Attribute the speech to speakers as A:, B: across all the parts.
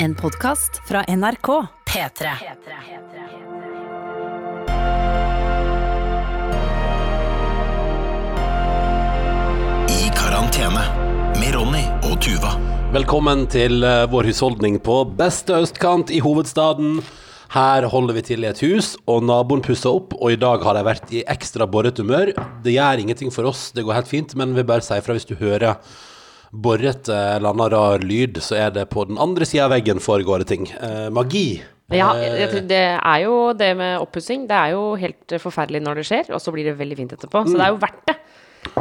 A: En podkast fra NRK. P3.
B: I karantene med Ronny og Tuva.
C: Velkommen til eh, vår husholdning på beste østkant i hovedstaden. Her holder vi til i et hus, og naboen pusser opp, og i dag har de vært i ekstra borret humør. Det gjør ingenting for oss, det går helt fint, men vi bare sier fra hvis du hører borrete eller annen rar lyd, så er det på den andre sida av veggen foregår det ting. Eh, magi.
D: Ja,
C: Eh,
D: det er jo det med oppussing. Det er jo helt eh, forferdelig når det skjer, og så blir det veldig fint etterpå. Så det er jo verdt det.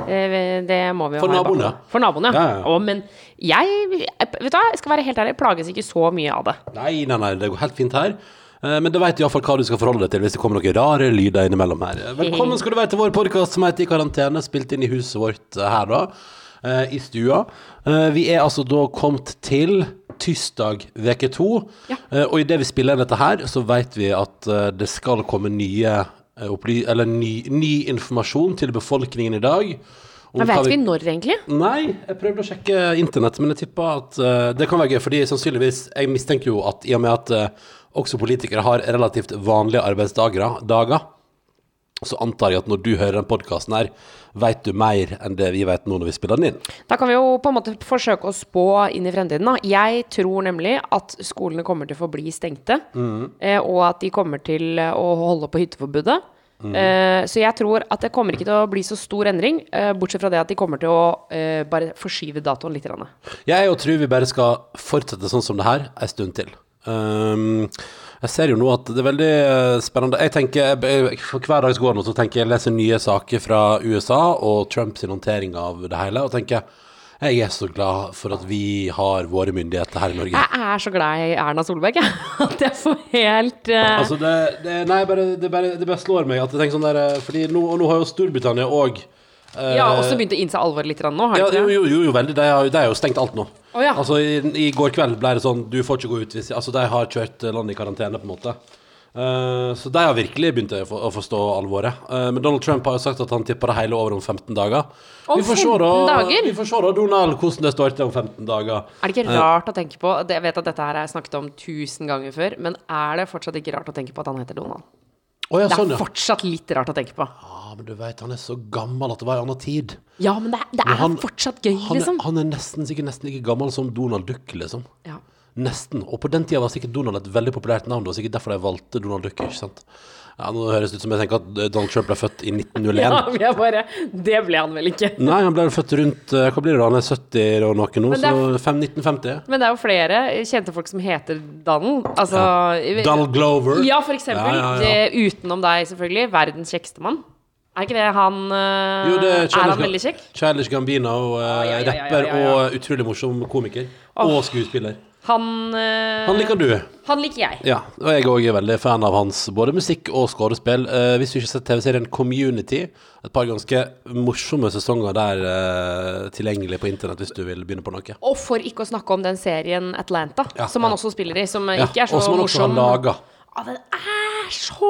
D: Eh, Det må vi jo
C: For
D: ha i
C: naboen, ja.
D: For naboen, ja.
C: Ja, ja.
D: Å, men jeg, vet du hva, jeg skal være helt ærlig, plages ikke så mye av det.
C: Nei, nei, nei, det går helt fint her. Eh, Men da vet du iallfall hva du skal forholde deg til hvis det kommer noen rare lyder innimellom her. Eh, Velkommen skal du være til vår podkast som heter I karantene, spilt inn i huset vårt eh, her, da. Eh, I stua. Eh, Vi er altså da kommet til tirsdag veke to.
D: Ja.
C: Uh, Og idet vi spiller inn dette her, så vet vi at uh, det skal komme nye uh, eller ny, ny informasjon til befolkningen i dag.
D: Men vet vi når, egentlig?
C: Nei, jeg prøvde å sjekke internett, men jeg tipper at uh, det kan være gøy, fordi sannsynligvis Jeg mistenker jo at i og med at også politikere har relativt vanlige arbeidsdager, dager, så antar jeg at når du hører den podkasten her, vet du mer enn det vi vet nå når vi spiller den inn.
D: Da kan vi jo på en måte forsøke å spå inn i fremtiden. Da. Jeg tror nemlig at skolene kommer til å forbli stengte, mm. og at de kommer til eh, å holde på hytteforbudet. Mm. så jeg tror at det kommer ikke til å bli så stor endring, eh, bortsett fra det at de kommer til å eh, bare forskyve datoen litt.
C: Jeg tror vi bare skal fortsette sånn som det her en stund til. Um, jeg ser jo nå at det er veldig eh, spennende. Jeg tenker, For hver dag som går nå, så tenker jeg jeg leser nye saker fra USA og Trumps håndtering av det hele, og tenker jeg er så glad for at vi har våre myndigheter her i Norge.
D: Jeg er så glad i Erna Solberg, jeg. At jeg får helt uh...
C: Altså det, det, nei, bare, det, bare, det bare slår meg at jeg tenker sånn der eh, Fordi nå, og nå har jo Storbritannia òg
D: Ja, også begynte å innse alvoret litt nå, har
C: ja, jo, jo, jo, jo, veldig. De har, de har jo stengt alt nå.
D: Oh, ja.
C: Altså, i, I går kveld ble det sånn Du får ikke gå ut hvis Altså, de har kjørt landet i karantene, på en måte. Uh, så de har virkelig begynt å, for- å forstå alvoret. Uh, men Donald Trump har jo sagt at han tipper det hele over om 15 dager.
D: Om
C: vi får se
D: 15
C: da,
D: dager?
C: Vi får se da, Donald, hvordan det står til om 15 dager.
D: Er det ikke rart å tenke på Jeg vet at dette her jeg snakket om tusen ganger før, men er det fortsatt ikke rart å tenke på at han heter Donald?
C: Å ja,
D: Det er
C: sånn, ja.
D: fortsatt litt rart å tenke på.
C: ja. Men du vet, han er så gammel at det var en annen tid.
D: Ja, men det er, det
C: Men
D: er
C: han-
D: fortsatt gøy,
C: Han
D: liksom.
C: han er nesten, sikkert nesten like gammel som Donald Duck, liksom.
D: Ja.
C: Nesten. Og på den tida var sikkert Donald et veldig populært navn. Det var sikkert derfor de valgte Donald Duck. ikke sant? Ja, Nå høres det ut som jeg tenker at Donald Trump ble født i 1901.
D: ja, men jeg bare Det ble han vel ikke.
C: Nei, han ble født rundt eh, Hva blir det da? Han er 70 og noe nå,
D: er-
C: så fem- 1950.
D: Men det er jo flere kjente folk som heter Donald. Altså
C: Donald Glover.
D: Ja, for eksempel.
C: Ja, ja, ja.
D: Det, utenom deg, selvfølgelig. Verdens kjekkeste mann. Er ikke det han øh,
C: Jo, det er,
D: Er han veldig kjekk?
C: Childish eh,
D: ja, ja, ja, ja,
C: rapper
D: ja, ja.
C: og utrolig morsom komiker. Og skuespiller.
D: Han øh,
C: Han liker du.
D: han liker jeg.
C: Ja, og jeg òg er veldig fan av hans både musikk og skuespill. Eh, hvis du ikke har sett TV-serien Community, et par ganske morsomme sesonger der eh, tilgjengelig på internett hvis du vil begynne på noe.
D: Og for ikke å snakke om den serien Atlanta,
C: Ja,
D: som han
C: ja.
D: også spiller i, som
C: Ja,
D: ikke er så
C: og som han også har
D: morsom.
C: laga.
D: Ah, den er så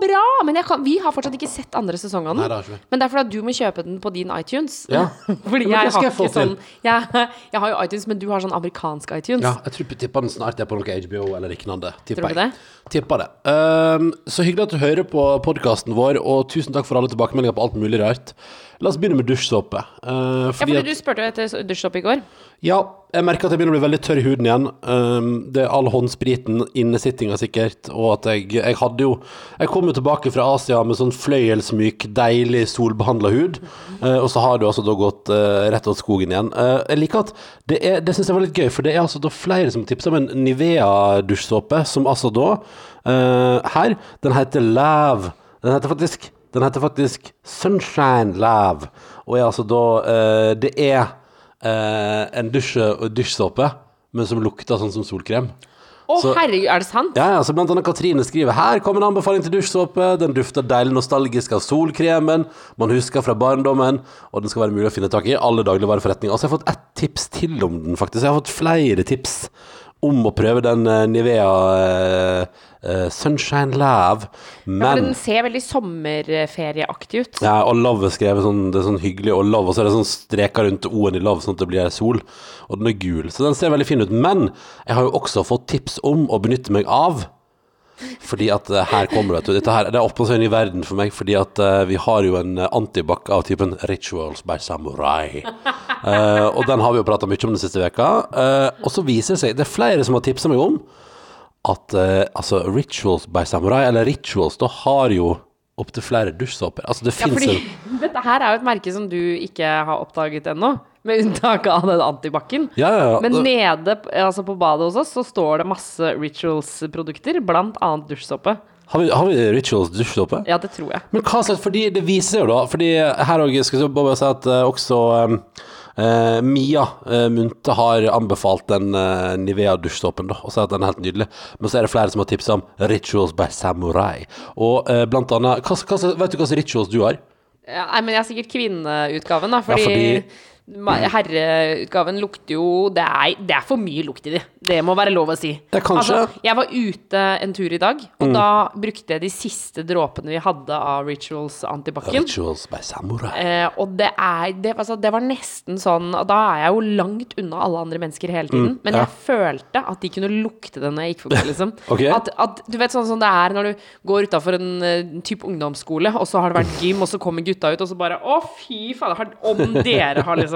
D: bra! Men kan, vi har fortsatt ikke sett andre sesong av
C: Nei,
D: den.
C: vi.
D: Men det er fordi du må kjøpe den på din iTunes.
C: Ja.
D: fordi
C: Ja,
D: jeg har ikke sånn jeg, jeg har jo iTunes, men du har sånn amerikansk iTunes.
C: Ja, jeg tror tipper den snart er på noe HBO eller lignende. Tipper jeg.
D: det?
C: Tipper det. Um, så hyggelig at du hører på podkasten vår, og tusen takk for alle tilbakemeldinger på alt mulig rart. La oss begynne med dusjsåpe.
D: Ja,
C: fordi
D: fordi du spurte etter dusjsåpe i går.
C: ja, jeg merker at jeg begynner å bli veldig tørr i huden igjen. Um, det er all håndspriten, innesittinga sikkert, og at jeg, jeg hadde jo Jeg kom jo tilbake fra Asia med sånn fløyelsmyk, deilig solbehandla hud, eh, og så har det altså da gått eh, rett åt skogen igjen. Eh, jeg liker at det er Det syns jeg var litt gøy, for det er altså da flere som tipser om en Nivea-dusjsåpe, som altså da Her, den heter Lav. Den heter faktisk Den heter faktisk Sunshine Lav, og er altså da eh, Det er eh, en dusj, dusjsåpe, men som lukter sånn som solkrem.
D: Å,
C: Så-
D: herregud, er det sant?
C: Ja, ja, så blant annet Katrine skriver Her kommer en anbefaling til dusjsåpe. Den dufter deilig nostalgisk av solkremen. Man husker fra barndommen Og den skal være mulig å finne tak i i alle dagligvareforretninger Altså jeg har fått ett tips til om den faktisk. Jeg har fått flere tips om å prøve den eh, Nivea eh, eh, Sunshine Love.
D: Ja, for
C: Men
D: den ser veldig sommerferieaktig ut.
C: ja, og love er skrevet sånn, det er sånn hyggelig, og love, og så er det sånn streker rundt o-en i love, sånn at det blir sol. Og den er gul, så den ser veldig fin ut. Men jeg har jo også fått tips om å benytte meg av fordi at eh, her kommer det. Dette her, det åpner seg en ny verden for meg, fordi at eh, vi har jo en antibac av typen Rituals by Samurai. Uh, og den har vi jo prata mye om den siste veka. uh, og så viser det seg, det er flere som har tipsa meg om, at eh, altså Rituals by Samurai, eller Rituals, da har jo opptil flere dusjsåper. Altså det
D: Ja,
C: fins en
D: dette her er jo et merke som du ikke har oppdaget ennå. Med unntak av den antibac-en.
C: Ja, ja, ja.
D: Men nede altså på badet hos oss så står det masse Rituals-produkter, blant annet dusjsåpe.
C: Har vi, har vi Rituals dusjsåpe?
D: Ja, det tror jeg.
C: Men hva slags, fordi det viser jo da Fordi her òg skal jeg bare si at eh, også eh, eh, Mia eh, Munte har anbefalt den uh, Nivea dusjsåpen Og sier at den er helt nydelig Men så er det flere som har tipset om Rituals by Samurai Og eh, blant annet hva, hva, Vet du hva slags rituals du har?
D: Ja, nei, men jeg har sikkert kvinneutgaven, da. Fordi,
C: fordi-
D: ma- herreutgaven lukter jo det er, det er for mye lukt i de. Det må være lov å si. Altså, jeg var ute en tur i dag, og da brukte jeg de siste dråpene vi hadde av Rituals antibac-en.
C: Rituals by Samurai
D: Eh, og det er det, altså, det var nesten sånn da er jeg jo langt unna alle andre mennesker hele tiden. men
C: Mm, ja.
D: jeg følte at de kunne lukte det når jeg gikk forbi, liksom.
C: okay.
D: at, at, du vet sånn som det er når du går utafor en uh, type ungdomsskole, og så har det vært gym, og så kommer gutta ut, og så bare Å, fy fader, om dere har liksom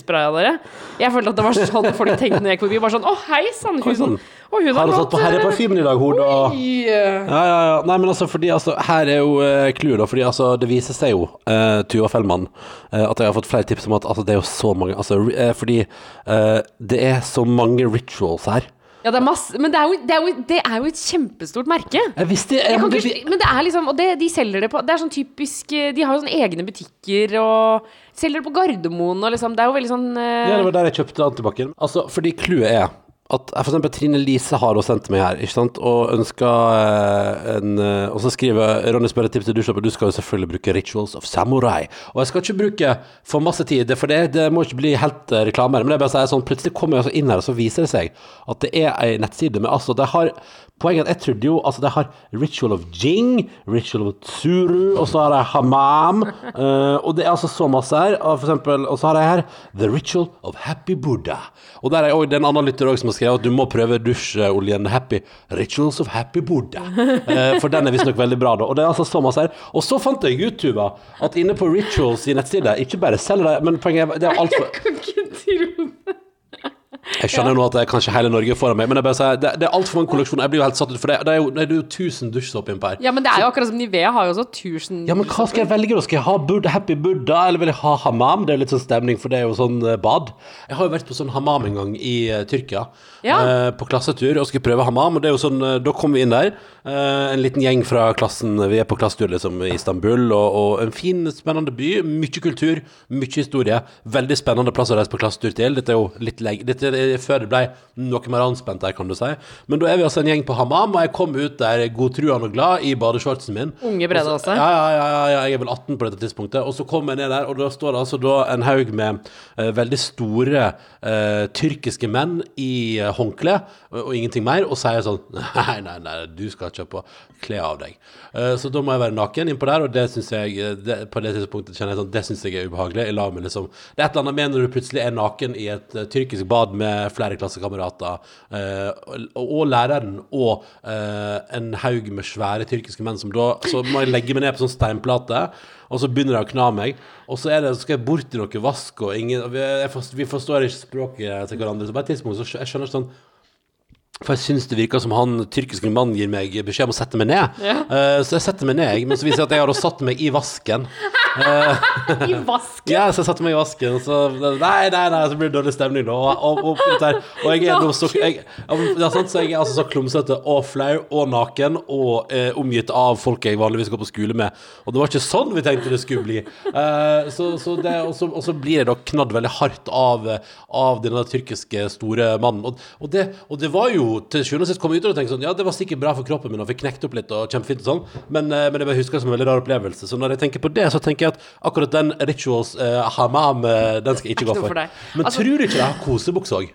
D: spraya dere? Jeg følte at det var sånn folk tenkte når jeg gikk forbi. Bare sånn Å, hei sann, hun, sånn. hun
C: Har du satt på herreparfymen i dag, hun, Og... Ja, ja, ja. Nei, men altså, fordi altså, her er jo uh, da. Fordi altså, det viser seg jo, uh, Tuva Fellmann, uh, at jeg har fått flere tips om at altså, det er jo så mange altså, eh, Fordi eh, det er så mange rituals her.
D: Ja, det er masse Men det er jo, det er jo, det er jo et kjempestort merke.
C: Jeg visste
D: Jeg
C: jeg,
D: ikke, men det er liksom Og det, de selger det på Det er sånn typisk eh, De har jo sånne egne butikker og selger det på Gardermoen og liksom Det er jo veldig sånn eh,
C: Ja, det var der jeg kjøpte antibac-en. Altså, fordi clouet er at for eksempel Trine Lise har sendt meg her, ikke sant, og ønsker eh, en eh, Og så skriver Ronny spør et tips til dusjsåpe. Du skal jo selvfølgelig bruke Rituals of Samurai. Og jeg skal ikke bruke for masse tid, for det, det må ikke bli helt eh, reklame. Men det er bare å si sånn, plutselig kommer jeg inn her, og så viser det seg at det er ei nettside med altså, det har Poenget er at jeg trodde jo Altså, det har Ritual of Jing, Ritual of Tsuru, og så har jeg Hamam. Uh, og det er altså så masse her. Og, for eksempel, og så har jeg her The Ritual of Happy Buddha. Og der er også, det er en annen lytter også som har skrevet at du må prøve dusjoljen Happy Rituals of Happy Buddha. Uh, for den er visstnok veldig bra, da. Og det er altså så masse her. Og så fant jeg ut, Tuva, at inne på Rituals i nettside ikke bare selger de, men poenget er det er altfor
D: Kan ikke tro det.
C: Jeg skjønner jo nå at det er kanskje hele Norge foran meg, men jeg bare sier, det, det er altfor mange kolleksjoner. Jeg blir jo helt satt ut, for det, det er jo, det er jo 1000 dusjsåper innpå her.
D: Ja, men det er jo akkurat som Nivea har jo også tusen
C: Ja, men hva skal jeg velge da? Skal jeg ha Buddha, Happy Buddha, eller vil jeg ha Hamam? Det er litt sånn stemning, for det er jo sånn eh, bad. Jeg har jo vært på sånn Hamam en gang i uh, Tyrkia,
D: Ja.
C: uh, på klassetur, og skulle prøve Hamam. og det er jo sånn, uh, da kom vi inn der, en liten gjeng fra klassen, vi er på klassetur liksom i Istanbul, og, og en fin, spennende by, mye kultur, mye historie, veldig spennende plass å reise på klassetur til, dette er jo litt lenge, før det ble noe mer anspent der, kan du si. Men da er vi altså en gjeng på Hamam, og jeg kom ut der godtruende og glad i badeshortsen min.
D: Unge Brede også?
C: Ja, ja, ja, jeg er vel 18 på dette tidspunktet. Og så kom jeg ned der, og da står det altså da en haug med uh, veldig store uh, tyrkiske menn i eh, håndkle og, og ingenting mer, og sier sånn Nei, nei, nei, du skal ikke på kle av deg. Så da må jeg være naken innpå der, og det syns jeg det, På det tidspunktet kjenner jeg sånn Det syns jeg er ubehagelig. Jeg lar meg liksom Det er et eller annet med når du plutselig er naken i et tyrkisk bad med flere klassekamerater, eh, og, læreren og eh, en haug med svære tyrkiske menn som da Så må jeg legge meg ned på sånn steinplate, og så begynner de å kna meg. Og så, er det, så skal jeg bort i noe vask, og ingen vi, forstår, vi forstår ikke språket til hverandre. Så på et tidspunkt så jeg skjønner sånn for jeg syns det virker som han tyrkiske mannen gir meg beskjed om å sette meg ned. Eh, så jeg setter meg ned, men så viser det at jeg har satt meg i vasken.
D: I vasken!
C: Ja, så jeg satte meg i vasken, så Nei, nei, nei, så blir det dårlig stemning, da. Og, og, og, og, jeg er så jeg, ja, sant, så jeg er altså så klumsete og flau og naken og eh, omgitt av folk jeg vanligvis går på skole med. Og det var ikke sånn vi tenkte det skulle bli. Uh, så, så det, og, så, og så blir jeg da knadd veldig hardt av, av denne tyrkiske store mannen. Og, det, og det var jo til sjuende og sist komme ut og tenke sånn Ja, det var sikkert bra for kroppen min å få knekt opp litt og kjempefint og sånn, men, eh, men jeg bare husker det som en veldig rar opplevelse. Så når jeg tenker på det, så tenker jeg at akkurat den rituals eh, hamam, eh, den skal jeg ikke gå for.
D: for.
C: Men
D: Altså-
C: tror du ikke det har kosebukse òg?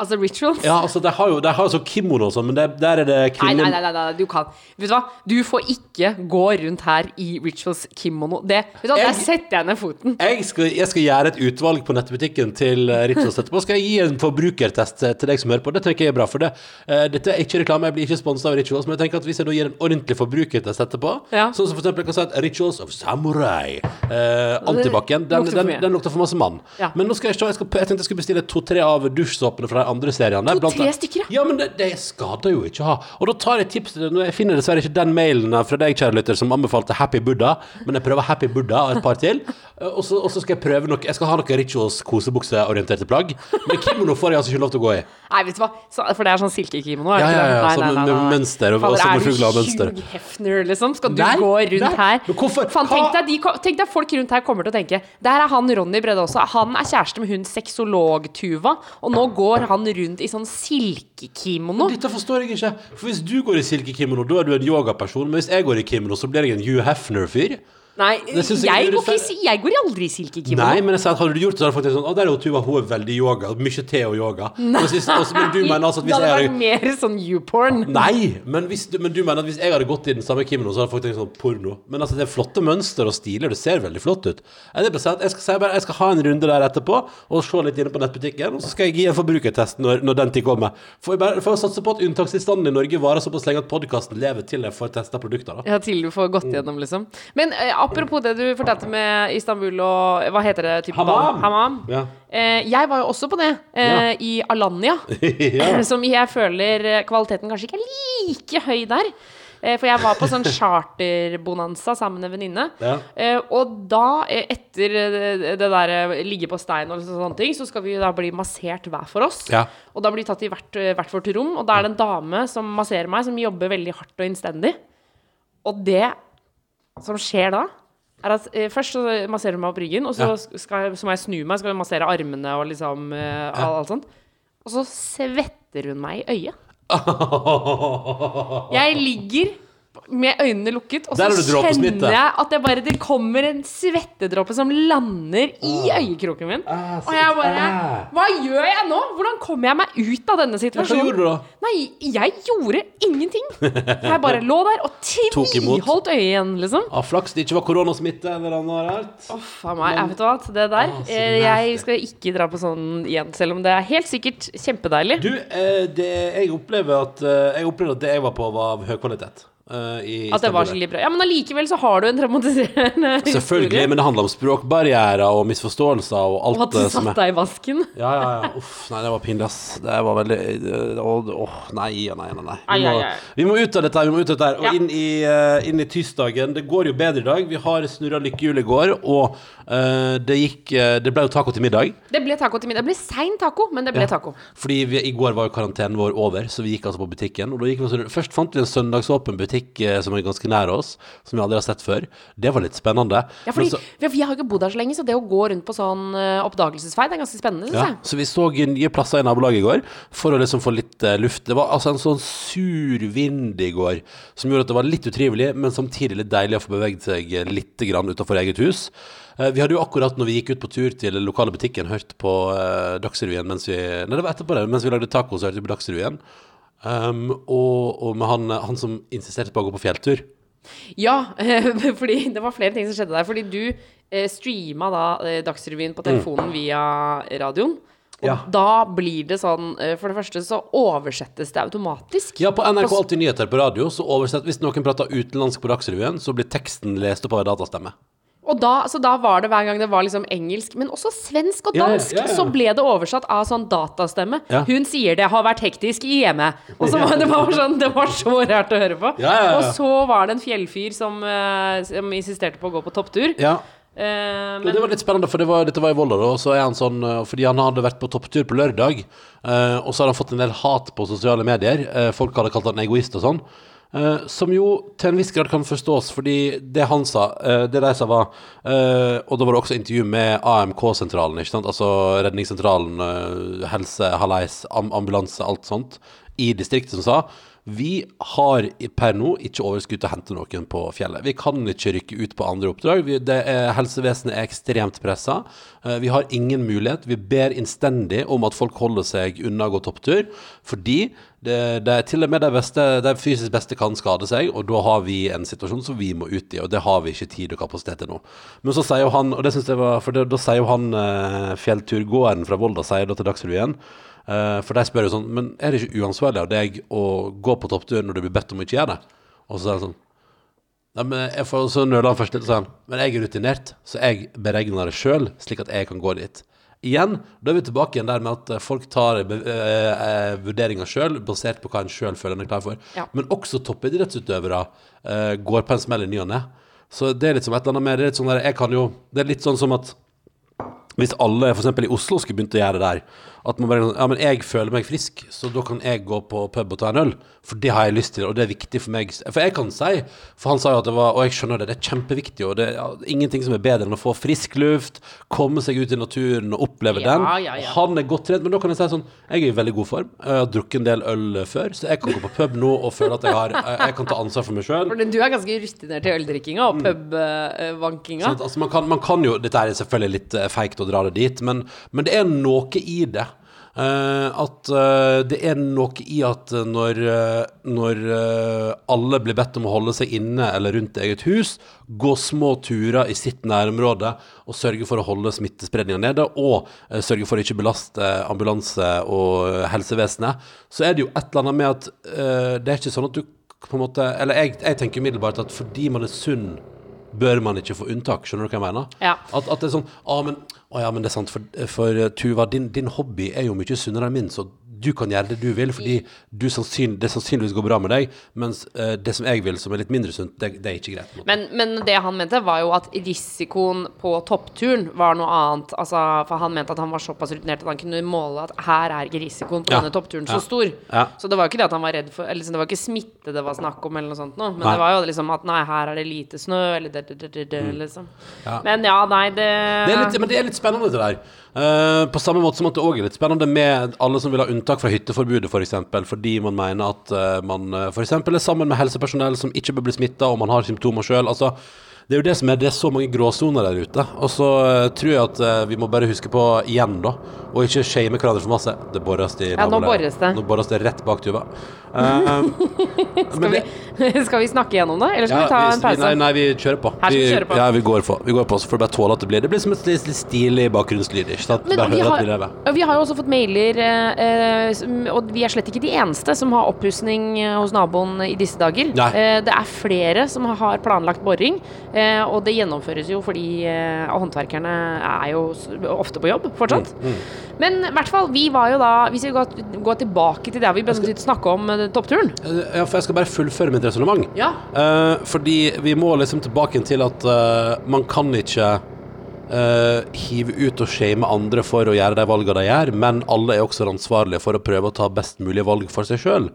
D: Altså rituals?
C: Ja, altså, de har jo de har jo sånn kimono og sånn, men det, der er det
D: Nei,
C: kvinner
D: nei, nei, nei, nei, du kan Vet du hva? Du får ikke gå rundt her i rituals kimono. Det, vet du hva? Der setter jeg ned foten.
C: Jeg skal, jeg skal gjøre et utvalg på nettbutikken til eh, Rituals etterpå. Skal jeg gi en forbrukertest eh, til deg som hører på? Det tenker jeg er bra. For det, eh, dette er ikke reklame, jeg blir ikke sponset av Rituals, men jeg tenker at hvis jeg nå gir en ordentlig forbrukertest etterpå,
D: Ja.
C: sånn som for eksempel jeg kan si at Rituals of Samurai, eh, antibac-en, den,
D: lukter for
C: den,
D: mye.
C: den lukter for masse mann.
D: Ja.
C: Men nå skal jeg, se, jeg, skal, jeg tenkte jeg skulle bestille to-tre av dusjsåpene fra de andre seriene.
D: To-tre stykker, ja?
C: Men det, det skader jo ikke å ha. Og da tar jeg tips Jeg finner dessverre ikke den mailen fra deg, kjære lytter, som anbefalte Happy Buddha, men jeg prøver Happy Buddha og et par til. Eh, Og så, skal jeg prøve noe Jeg skal ha noen Rituals kosebukseorienterte plagg. Men kimono får jeg altså ikke lov til å gå i.
D: Nei, vet du hva? For det er sånn silkekimono?
C: Ja, ja, ja, sånn med mønster og- sommerfugler og
D: Er
C: mønster.
D: Hugh Hefner, liksom? Skal du
C: Nei,
D: gå rundt
C: nei.
D: her?
C: Hvorfor-
D: Fan, tenk deg, de, tenk deg folk rundt her kommer til å tenke Der er han Ronny Brede også. Han er kjæreste med hun sexolog-Tuva, og nå går han rundt i sånn silkekimono.
C: Dette forstår jeg ikke. For hvis du går i silkekimono, da er du en yogaperson. Men hvis jeg går i kimono, så blir jeg en Hugh Hefner-fyr.
D: Nei,
C: jeg
D: jeg, går ikke, jeg går aldri i silkekimono.
C: Nei, men jeg sa at hadde du gjort det, så hadde faktisk sånn Å, der er jo Tuva, hun er veldig yoga. Mye te og yoga. Og hvis, altså, men du mener altså at hvis
D: det
C: jeg
D: hadde vært mer sånn you-porn.
C: Nei, men, hvis men du mener at hvis jeg hadde gått i den samme kimonoen, så hadde folk tenkt sånn porno. Men altså, det er flotte mønster og stiler, det ser veldig flott ut. Jeg, skal, si bare, jeg skal ha en runde der etterpå, og se litt inne på nettbutikken, og så skal jeg gi en forbrukertest når, når den tid kommer. For jeg bare for å satse på at unntakstilstanden i Norge varer såpass lenge at podkasten lever til jeg får testa produkter, da.
D: Ja, til du får gått gjennom, liksom. Men eh, apropos det du fortalte med Istanbul og Hva heter det? Type
C: Hamam!
D: Hamam.
C: Ja.
D: Eh, jeg var jo også på det, eh, i Alanya.
C: ja.
D: Som jeg føler eh, kvaliteten kanskje ikke er like høy der. Eh, For jeg var på sånn charterbonanza sammen med en venninne.
C: Ja.
D: Eh, og da, eh, etter eh, det der eh, ligge på stein og sånne ting, så skal vi da bli massert hver for oss.
C: Ja.
D: Og da blir vi tatt i hvert, eh, hvert vårt rom, og da er det en dame som masserer meg, som jobber veldig hardt og innstendig. Og det som skjer da, er at eh, først så masserer hun meg opp ryggen, og så, skal, jeg- så må jeg snu meg, skal hun massere armene og liksom eh, alt, alt sånt. Og så svetter hun meg i øyet. Jeg ligger med øynene lukket, og så
C: er
D: kjenner jeg at det bare det kommer en svettedråpe som lander i øyekroken min.
C: Ah,
D: Og jeg bare. Hva gjør jeg nå? Hvordan kommer jeg meg ut av denne situasjonen?
C: Hva gjorde du da?
D: Nei, jeg gjorde ingenting. Jeg bare lå der og tviholdt øyet igjen, liksom.
C: Ah, flaks det ikke var koronasmitte eller noe rart.
D: Uff a meg. Jeg vet hva, det der
C: Ah,
D: eh, Jeg skal ikke dra på sånn igjen, selv om det er helt sikkert kjempedeilig.
C: Du, eh, det, jeg opplever at eh, Jeg opplever at det jeg var på, var av høy kvalitet. I
D: At det var skikkelig bra. Ja, men allikevel så har du en traumatiserende
C: Selvfølgelig,
D: historie.
C: men det handler om språkbarrierer og misforståelser og
D: Og at du satt deg i vasken.
C: Ja, ja, ja. Uff, nei, det var pinlig, ass. Det var veldig eh, Åh, nei, nei, nei, nei. nei. Vi, må, vi må ut av dette her. Vi må ut av dette her. Og
D: Ja.
C: inn, i, uh, inn i tirsdagen. Det går jo bedre i dag. Vi har snurra lykkehjul i går, og uh, det gikk Det ble jo taco til middag.
D: Det ble taco til middag. Det ble sein taco, men det ble
C: Ja.
D: taco.
C: Fordi vi, i går var jo karantenen vår over, så vi gikk altså på butikken. Og da gikk vi Først fant vi en søndagsåpen butikk eh, som er ganske nær oss, som vi aldri har sett før. Det var litt spennende.
D: Ja, fordi
C: så-
D: vi, jeg har ikke bodd her så lenge, så det å gå rundt på sånn uh, oppdagelsesferd er ganske spennende, syns
C: Ja,
D: jeg.
C: så vi så nye plasser i nabolaget i går for å liksom få litt eh, luft. Det var altså en sånn sur vind i går som gjorde at det var litt utrivelig, men samtidig litt deilig å få beveget seg eh, litt grann utenfor eget hus. Eh, vi hadde jo akkurat når vi gikk ut på tur til den lokale butikken, hørt på Dagsrevyen mens vi Nei, det var etterpå det, mens vi lagde tacos og hørte på Dagsrevyen. Um, og, og med han, han som insisterte på å gå på fjelltur.
D: Ja, fordi det var flere ting som skjedde der. Fordi du eh, streama da eh, Dagsrevyen på telefonen via radioen. Og
C: Ja.
D: da blir det sånn eh, For det første så oversettes det automatisk.
C: Ja, på NRK Alltid nyheter på radio, så oversett Hvis noen prater utenlandsk på Dagsrevyen, så blir teksten lest opp av en datastemme.
D: Og da, så da var det hver gang det var liksom engelsk, men også svensk og
C: Ja, ja,
D: dansk,
C: ja, ja.
D: så ble det oversatt av sånn datastemme. Hun sier det har vært hektisk i hjemme. Og så var det bare sånn, det var så rart å høre på. Og så var det en fjellfyr som, eh, som insisterte på å gå på topptur.
C: Ja,
D: Uh,
C: Men det var litt spennende, for det var, dette var i Volda, da, og så er han sånn eh, Fordi han hadde vært på topptur på lørdag, uh, og så har han fått en del hat på sosiale medier. Uh, folk hadde kalt han egoist og sånn. Eh, som jo til en viss grad kan forstås, fordi det han sa, uh, det de sa var uh, Og da var det også intervju med AMK-sentralen, ikke sant? Altså Redningssentralen, helse, halais, am ambulanse, alt sånt, i distriktet som sa Vi har per nå ikke overskudd til å hente noen på fjellet. Vi kan ikke rykke ut på andre oppdrag. Vi, er, helsevesenet er ekstremt pressa. Eh, Vi har ingen mulighet. Vi ber innstendig om at folk holder seg unna å gå topptur, fordi det, det er til og med de, beste, de fysisk beste kan skade seg, og da har vi en situasjon som vi må ut i, og det har vi ikke tid og kapasitet til nå. Men så sier jo han, og det synes jeg var, for da sier jo han eh, fjellturgåeren fra Volda, sier da til Dagsrevyen, for de spør jo sånn, men er det ikke uansvarlig av deg å gå på topptur når du blir bedt om å ikke gjøre det? Og så er det sånn, Nei, men jeg får så nøler han først litt sånn Men jeg er rutinert, så jeg beregner det sjøl, slik at jeg kan gå dit. Igjen, da er vi tilbake igjen der med at eh, folk tar uh, uh, eh, vurderinger sjøl, basert på hva en sjøl føler en er klar for.
D: Ja.
C: Men også toppidrettsutøvere uh, går på en smell i ny og ne. Så det er litt som et eller annet med det er litt sånn der, jeg kan jo, det er litt sånn som at hvis alle eksempel i Oslo skulle begynt å gjøre det der At man bare Ja, men jeg føler meg frisk Så da kan jeg gå på pub og ta en øl For det har jeg lyst til, og det er viktig for meg For jeg kan si For han sa jo at det var Og jeg skjønner det, det er kjempeviktig Og det er ja, ingenting som er bedre enn å få frisk luft Komme seg ut i naturen og oppleve
D: Ja,
C: den
D: ja.
C: Han er godt trent Men da kan jeg si sånn Jeg er i veldig god form Jeg har drukket en del øl før Så jeg kan gå på pub nå Og føle at jeg har Jeg kan ta ansvar for meg selv
D: du er ganske rutinert i øldrikkinga og pubvankinga.
C: Sant? Altså, man, man kan jo Dette er selvfølgelig litt uh, feigt å dra det dit, men, men det er noe i det. Uh, at uh, det er noe i at når, uh, når alle blir bedt om å holde seg inne eller rundt eget hus, gå små turer i sitt nærområde og sørge for å holde smittespredninga nede, og sørge for å ikke belaste ambulanse og helsevesenet, så er det jo et eller annet med at det er ikke sånn at du på en måte Eller jeg, jeg tenker umiddelbart at fordi man er sunn bør man ikke få unntak. Skjønner du hva jeg mener?
D: Ja.
C: At, at det er sånn ah, men, å ja, men det er sant, for, for uh, Tuva, din, din hobby er jo mye sunnere enn min, så du kan gjøre det du vil, fordi du sannsyn, det sannsynligvis går bra med deg, mens uh, det som jeg vil, som er litt mindre sunt, det, det er ikke greit.
D: Men, men det han mente, var jo at risikoen på toppturen var noe annet. Altså, for han mente at han var såpass rutinert at han kunne måle at her er ikke risikoen på
C: Ja.
D: denne toppturen så stor.
C: Ja.
D: Så det var jo ikke det at han var redd for Eller liksom, det var ikke smitte det var snakk om, eller noe sånt noe. Men
C: Nei.
D: det var jo liksom at nei, her er det lite snø, eller det, det, det, det, det liksom.
C: Mm. Ja.
D: Men ja, nei, det
C: Det litt, men det er litt spennende det der. Eh, på samme måte som at det òg er litt spennende med alle som vil ha unntak fra hytteforbudet, f.eks. For eksempel, fordi man mener at uh, man uh, f.eks. er sammen med helsepersonell som ikke bør bli smitta, og man har symptomer sjøl. Altså, det er jo det som er Det er så mange gråsoner der ute. Og så eh, tror jeg at eh, vi må bare huske på igjen, da, og ikke shame hverandre for masse. Det borres i
D: Ja, nå det.
C: Nå borres det rett bak Tuva. Uh,
D: skal, skal vi snakke gjennom det, eller skal
C: ja,
D: vi ta en pause?
C: Nei, nei, vi kjører på.
D: Her skal vi kjøre på.
C: Ja, vi går på. Vi går på, så får du bare tåle at det blir Det blir som et litt stilig bakgrunnslyd. Ikke sant?
D: Men vi har,
C: vi lever.
D: vi har jo også fått mailer, eh, og vi er slett ikke de eneste som har oppussing hos naboen i disse dager. Eh, det er flere som har planlagt boring, eh, og det gjennomføres jo fordi eh, håndverkerne er jo ofte på jobb fortsatt.
C: Mm,
D: Men i hvert fall, vi var jo da Hvis vi går, går tilbake til der vi begynte å snakke om eh, toppturen
C: Eh, Ja, for jeg skal bare fullføre mitt resonnement.
D: Ja.
C: Eh, fordi vi må liksom tilbake til at eh, man kan ikke eh, hive ut og shame andre for å gjøre de valgene de gjør, men alle er også ansvarlige for å prøve å ta best mulig valg for seg sjøl.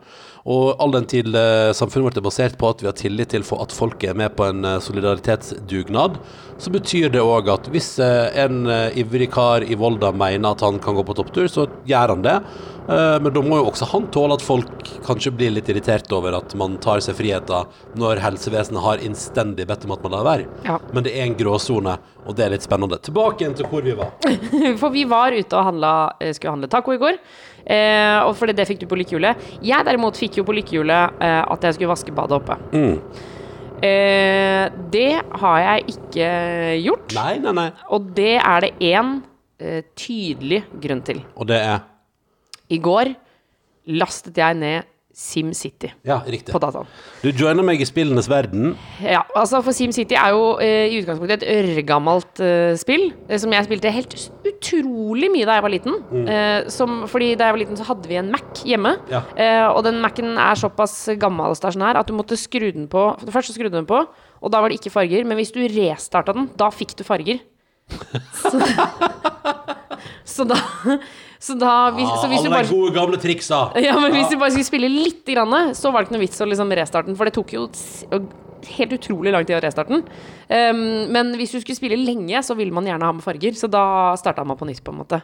C: Og all den tid uh, samfunnet vårt er basert på at vi har tillit til for at folk er med på en uh, solidaritetsdugnad, så betyr det òg at hvis uh, en ivrig kar i Volda mener at han kan gå på topptur, så gjør han det. Men da må jo også han tåle at folk kanskje blir litt irritert over at man tar seg friheter når helsevesenet har innstendig bedt om at man lar være.
D: Ja.
C: Men det er en gråsone, og det er litt spennende. Tilbake igjen til hvor vi var.
D: For vi var ute og handla, eh, skulle handle taco i går. Eh, og for det fikk du på lykkehjulet. Jeg derimot fikk jo på lykkehjulet eh, at jeg skulle vaske badet oppe.
C: Mm.
D: Eh, det har jeg ikke gjort.
C: Nei, nei, nei.
D: Og det er det én eh, tydelig grunn til.
C: Og det er
D: I går lastet jeg ned SimCity
C: Ja, riktig.
D: på dataen.
C: Du joiner meg i spillenes verden.
D: Ja, altså for SimCity er jo eh, i utgangspunktet et ørgammelt eh, spill, eh, som jeg spilte helt utrolig mye da jeg var liten. Eh, som, fordi da jeg var liten så hadde vi en Mac hjemme,
C: Ja.
D: eh, og den Mac'en er såpass gammel og stasjonær at du måtte skru den på Først så skrudde du den på, og da var det ikke farger, men hvis du restarta den, da fikk du farger. Så, så da Så da hvis, så hvis du bare
C: gode, gamle triksa.
D: ja, men hvis du bare skulle spille litt, grann, så var det ikke noe vits å liksom restarte den. For det tok jo helt utrolig lang tid å restarte den. Um, men hvis du skulle spille lenge, så ville man gjerne ha med farger. Så da starta man på nytt, på en måte.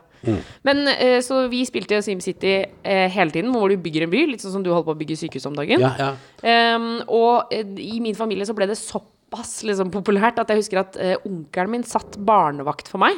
D: Men uh, så vi spilte SimCity uh, hele tiden, hvor du bygger en by. Litt sånn som du holder på å bygge sykehus om dagen.
C: Ja, ja.
D: Um, og uh, i min familie så ble det såpass liksom, populært at jeg husker at eh, onkelen min satt barnevakt for meg.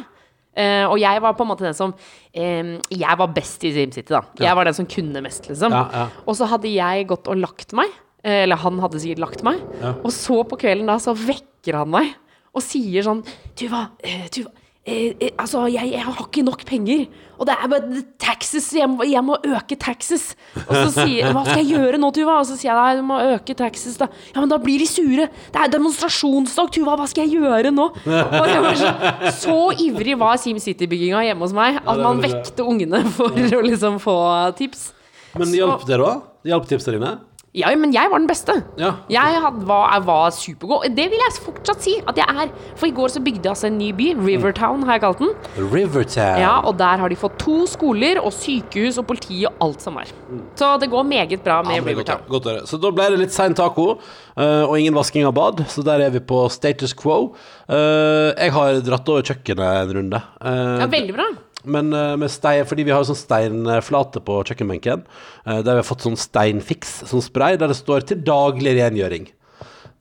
D: Eh, og jeg var på en måte den som um, Jeg var best i SimCity, da. Jeg var den som kunne mest, liksom.
C: Ja, ja.
D: Og så hadde jeg gått og lagt meg. eh, Eller han hadde sikkert lagt meg. Og så på kvelden da, så vekker han meg og sier sånn Tuva, eh, Tuva eh, eh, altså, jeg, jeg har ikke nok penger. Og det er bare taxes. Jeg må, jeg må øke taxes. Og så sier Hva skal jeg gjøre nå, Tuva? Og så sier jeg nei, du må øke taxes, da. Ja, men da blir de sure. Det er demonstrasjonsdag, Tuva. Hva skal jeg gjøre nå? Og jeg var så, så ivrig var SimCity-bygginga hjemme hos meg at man vekte ungene for å liksom få tips.
C: Men hjalp det, da? Hjalp tipsene dine?
D: Ja, men jeg var den beste.
C: Ja.
D: Jeg had, var, jeg var supergod. Det vil jeg fortsatt si at jeg er. For i går så bygde jeg altså en ny by. Rivertown har jeg kalt den.
C: Rivertown.
D: Ja, Og der har de fått to skoler og sykehus og politi og alt som er. Så det går meget bra med
C: ja, Rivertown. er godt, godt. Så da ble det litt sein taco, eh, og ingen vasking av bad. Så der er vi på status quo. Eh, jeg har dratt over kjøkkenet en runde. Eh,
D: Ja, veldig bra.
C: Men eh, med stein, fordi vi har sånn steinflate på kjøkkenbenken, eh, der vi har fått sånn steinfiks, sånn spray, der det står 'til daglig rengjøring'.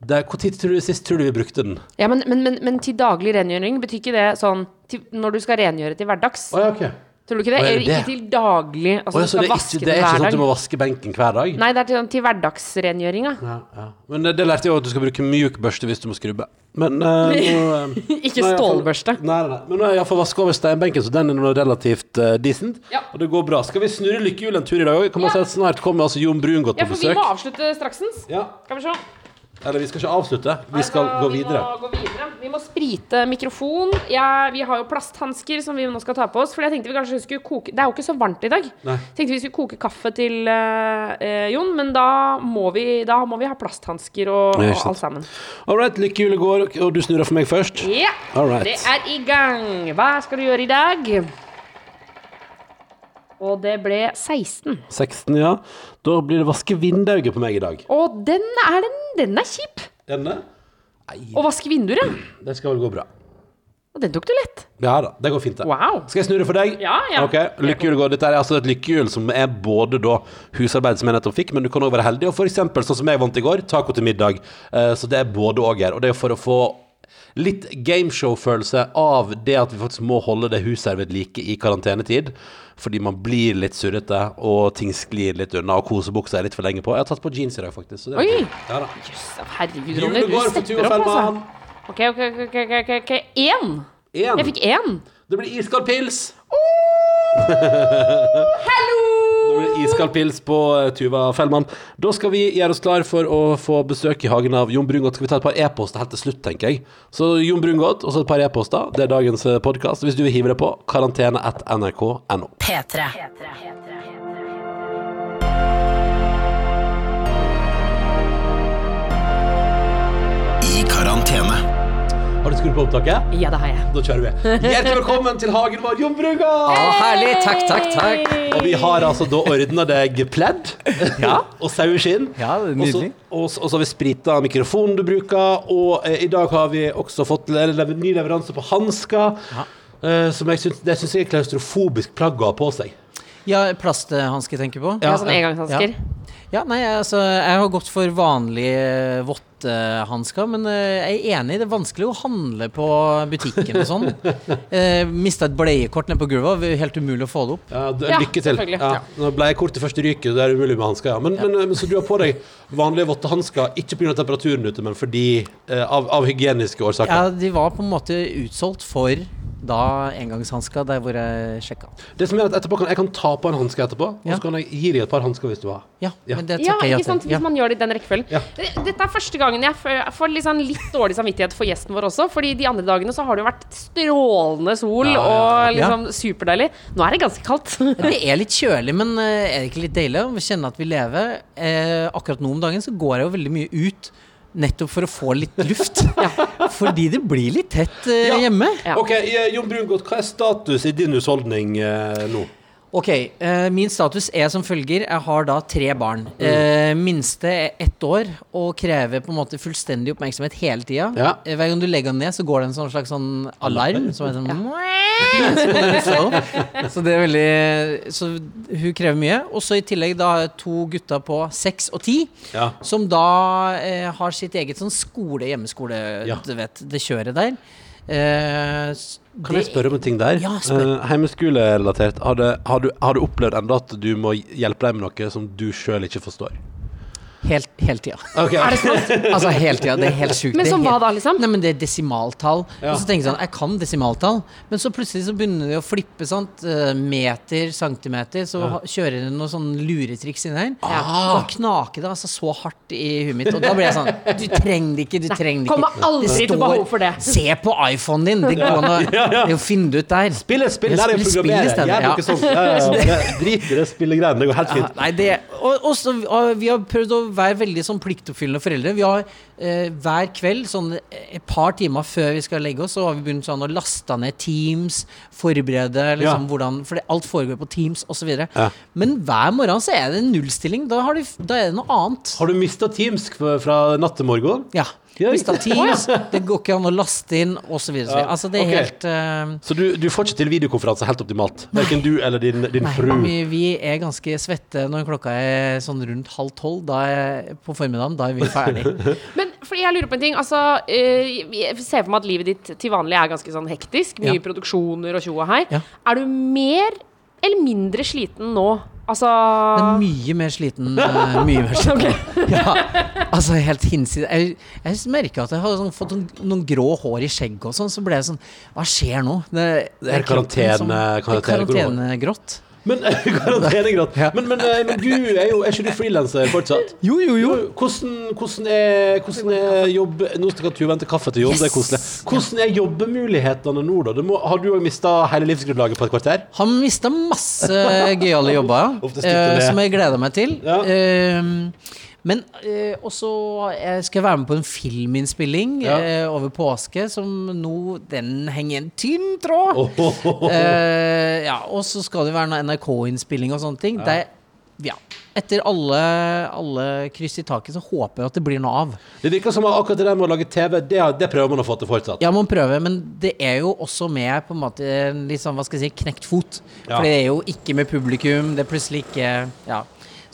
C: Tid tror du sist tror du vi brukte den?
D: Ja, men, men, men, men til daglig rengjøring betyr ikke det sånn til, når du skal rengjøre til hverdags?
C: Oh, ja, ok.
D: Tror du ikke det?
C: Er det
D: ikke til daglig Altså
C: Åh, ja, det er ikke, det er ikke sånn at du må vaske benken hver dag?
D: Nei, det er til, til hverdagsrengjøringa.
C: Ja, ja. Men det, det lærte jeg òg, at du skal bruke mjuk børste hvis du må skrubbe. Men uh, nå eh,
D: Ikke stålbørste.
C: Nei, nei, nei. Men nå har jeg iallfall vaska over steinbenken, så den er nå relativt uh, decent.
D: Ja.
C: Og det går bra. Skal vi snurre lykkehjulet en tur i dag òg?
D: Ja.
C: Snart kommer altså Jon Brungot
D: Ja, for vi må avslutte straksens.
C: Ja.
D: Skal vi se.
C: Eller vi skal ikke avslutte, vi skal
D: Altså,
C: gå videre.
D: Vi gå videre. Vi må sprite mikrofon. Ja, vi har jo plasthansker som vi nå skal ta på oss. For jeg tenkte vi kanskje skulle koke Det er jo ikke så varmt i dag.
C: Nei.
D: Tenkte vi skulle koke kaffe til eh, Jon, men da må vi, da må vi ha plasthansker og, og alt sammen.
C: All right, lykkehjulet går, og du snurrer for meg først.
D: Ja,
C: Yeah. right.
D: det er i gang. Hva skal du gjøre i dag? Og det ble 16.
C: 16, ja. Da blir det vaske vindauget på meg i dag.
D: Å, den er, den, den er kjip.
C: Denne?
D: Å vaske vinduer, ja.
C: Det skal vel gå bra.
D: Og den tok du lett.
C: Ja da, det går fint, det.
D: Wow.
C: Skal jeg snurre for deg?
D: Ja, ja.
C: Ok, lykkehjulet går. Dette er altså et lykkehjul som er både da husarbeid som jeg nettopp fikk, men du kan òg være heldig og eksempel sånn som jeg vant i går, taco til middag. Eh, Så det er både òg her. Og det er for å få litt gameshow-følelse av det at vi faktisk må holde det huset her ved like i karantenetid. Fordi man blir litt surrete, og ting sklir litt unna, og kosebuksa er litt for lenge på. Jeg har tatt på jeans i dag, faktisk. Så det
D: Oi.
C: Ja da.
D: Herregud, Ronny. Du stepper opp, altså. Ok, ok, ok, ok, ok. Én.
C: Én.
D: Jeg fikk én.
C: Det blir iskald pils.
D: Hallo!
C: Iskald pils på eh, Tuva Fellmann. Da skal vi gjøre oss klar for å få besøk i hagen av Jon Brungot. Skal vi ta et par e-poster helt til slutt, tenker jeg. Så Jon Brungot og så et par e-poster. Det er dagens eh, podkast. Hvis du vil hive deg på, karantene
A: at
B: nrk.no. P3. P3.
C: Har du skrudd på opptaket?
D: Ja, det har jeg.
C: Da kjører vi. Hjertelig velkommen til hagen vår, Jon Brugga!
E: Hey! herlig. Takk, takk, takk.
C: Og vi har altså da ordna deg pledd
E: Ja.
C: og saueskinn.
E: Ja, nydelig.
C: Og så har vi sprita mikrofonen du bruker, og eh, i dag har vi også fått le le ny leveranse på hansker. eh, som jeg syns, det syns jeg er klaustrofobisk plagg å ha på seg.
E: Ja, plasthansker tenker du på?
D: Ja, ja sånn engangshansker.
E: Ja, nei, altså, jeg har gått for vanlige våttehansker, men eh, jeg er enig, det er vanskelig å handle på butikken og sånn. Uh, Mista et bleiekort nede på gulvet, helt umulig å få det opp.
C: Ja, du,
D: Ja,
C: lykke til. Ja. Ja, Bleiekortet først ryker, det er umulig med hansker. Ja. Men, men, men, så du har på deg vanlige våttehansker, ikke pga. temperaturen ute, men fordi uh, av, av hygieniske årsaker.
E: Ja, de var på en måte utsolgt for da engangshansker der hvor jeg sjekka.
C: Det som er at etterpå kan Jeg kan ta på en hanske etterpå, og så kan jeg gi deg et par hansker hvis du har.
E: Ja,
C: Ja.
E: men det
D: Ja,
E: takker
D: ikke sant? Hvis
E: Ja.
D: man gjør det i den rekkefølgen.
C: Ja.
D: Dette er første gangen jeg får, liksom litt, dårlig samvittighet for gjesten vår også. Fordi de andre dagene så har det jo vært strålende sol
C: Ja, ja,
D: og
E: ja.
D: liksom superdeilig. Nå er det ganske kaldt.
E: Det er litt kjølig, men eh, er det ikke litt deilig å kjenne at vi lever? Eh, akkurat nå om dagen så går jeg jo veldig mye ut nettopp for å få litt luft. Fordi det blir litt tett eh,
C: Ja.
E: hjemme.
D: Ja.
C: Ok, eh, Jon Brungot, hva er status i din husholdning eh, nå?
E: Ok, uh, min status er som følger. Jeg har da tre barn. Eh, minste er ett år og krever på en måte fullstendig oppmerksomhet hele tida.
C: Ja.
E: Eh, hver gang du legger den ned, så går det en sånn slags sånn alarm. Som er sånn slå. så det er veldig Så hun krever mye. Og så i tillegg da to gutter på seks og ti.
C: Ja.
E: Som da uh, har sitt eget sånn skole, hjemmeskole,
C: Ja.
E: du vet, det kjøret der. Eh,
C: Kan jeg spørre om en ting der?
E: Ja, spør.
C: Uh, Heimeskolerelatert. Har, har, du, har du opplevd enda at du må hjelpe deg med noe som du sjøl ikke forstår?
E: Helt, hele tida.
C: Okay.
D: Er det sant?
E: Altså hele tida. Det er helt sjukt.
D: Men som hva da, liksom?
E: Nei, men Det er desimaltall.
C: Ja.
E: Og så tenker jeg sånn, jeg kan desimaltall, men så plutselig så begynner de å flippe. sant? Eh, Meter, centimeter. Så ja. kjører de noe sånn luretriks inn her.
C: Ah.
E: Da knaker det altså så hardt i huet mitt. Og da blir jeg sånn Du trenger det ikke, du trenger det ikke.
D: Kommer aldri
E: Det
D: til behov for det.
E: Se på iPhonen din! Det går an å det å finne det ut der.
C: Spill et spill,
E: Lær
C: der er
E: ja.
C: noe sånt. Ja, ja, ja. Drit i det spillegreiene. Det går helt
E: Ja,
C: fint.
E: nei, det, og, og så, og vi har prøvd å være veldig sånn pliktoppfyllende foreldre. Vi har eh, hver kveld, sånn et par timer før vi skal legge oss, så har vi begynt sånn å laste ned Teams, forberede liksom
C: Ja.
E: hvordan For alt foregår på Teams osv.
C: Ja.
E: Men hver morgen så er det en nullstilling. Da, har du, da er det noe annet.
C: Har du mista Teams fra natt til morgen?
E: Ja.
C: Ja,
E: Mista Teams, det går ikke an å laste inn osv.
C: Ja,
E: Altså,
C: okay.
E: helt eh,
C: Så du, du får ikke til videokonferanse helt optimalt? Verken du eller din, din
E: Nei,
C: fru?
E: vi, vi er ganske svette når klokka er sånn rundt halv tolv. Da er, på formiddagen, da er vi ferdig.
D: Men fordi jeg lurer på en ting. Altså, eh, jeg ser for meg at livet ditt til vanlig er ganske sånn hektisk. Mye
E: Ja.
D: produksjoner og tjo og hei.
E: Ja.
D: Er du mer eller mindre sliten nå? Altså
E: Det er mye mer sliten. eh, mye mer sliten. Ja, altså helt hinsides. Jeg, jeg merka at jeg hadde sånn, fått noen, noen grå hår i skjegget og sånn, så ble jeg sånn Hva skjer nå? Det,
C: Det er
E: karantenegrått.
C: karantene- Men karantenegrad.
E: Ja.
C: Men, men, eh, men du er jo Er ikke du frilanser fortsatt?
E: Jo, jo, jo.
C: Hvordan, hvordan, er, hvordan er jobb Nå skal du vente kaffe til Jon, det er koselig. Hvordan er jobbemulighetene nå, da? Du må, har du òg mista hele livsgrunnlaget på et kvarter?
E: Har mista masse gøyale jobber,
C: ja.
E: eh, som jeg gleder meg til.
C: Ja.
E: Eh, men eh, også jeg skal være med på en filminnspilling
C: Ja.
E: eh, over påske, som nå Den henger en tynn tråd.
C: Oh, oh, oh.
E: Eh, ja, og så skal det være noe NRK-innspilling og sånne ting. Det, ja. Etter alle, alle kryss i taket, så håper jeg at det blir noe av.
C: Det virker som at akkurat det der med å lage TV, det, det prøver man å få til fortsatt.
E: Ja, man prøver, men det er jo også med på en måte litt sånn, hva skal jeg si, knekt fot.
C: Ja.
E: For det er jo ikke med publikum, det er plutselig ikke Ja.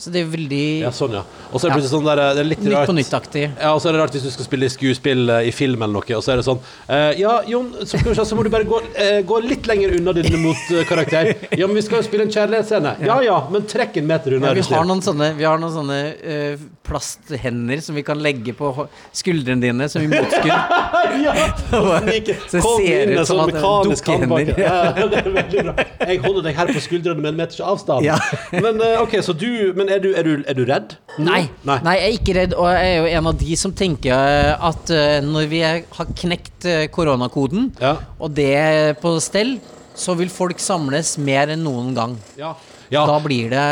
E: Så det er veldig
C: Ja, sånn, ja. Og så er det plutselig sånn der Det er litt
E: Nytt
C: rart.
E: på nytt-aktig.
C: Ja, og så er det rart hvis du skal spille skuespill eh, i film eller noe, og så er det sånn eh, Ja, Jon, så, skal vi se, så må du bare gå, eh, gå litt lenger unna din motkarakter. Ja, men vi skal jo spille en kjærlighetsscene. Ja ja, men trekk en meter unna.
E: Ja, vi,
C: er du
E: har noen sånne, vi har noen sånne eh, plasthender som vi kan legge på hå- skuldrene dine som i motskudd.
C: ja, og snike.
E: Så det
C: Kom
E: ser
C: inn
E: ut
C: med
E: som
C: sånn
E: at det er
C: mekanisk. Ja, det er veldig bra. Jeg holder deg her på skuldrene med en meters avstand.
E: Ja.
C: Men eh, ok, så du Men er du, er du, er du redd?
E: Nei,
C: Nei.
E: nei, jeg er ikke redd, og jeg er jo en av de som tenker eh, at eh, når vi har knekt eh, koronakoden,
C: Ja.
E: og det er på stell, så vil folk samles mer enn noen gang.
C: Ja. Ja.
E: Da blir det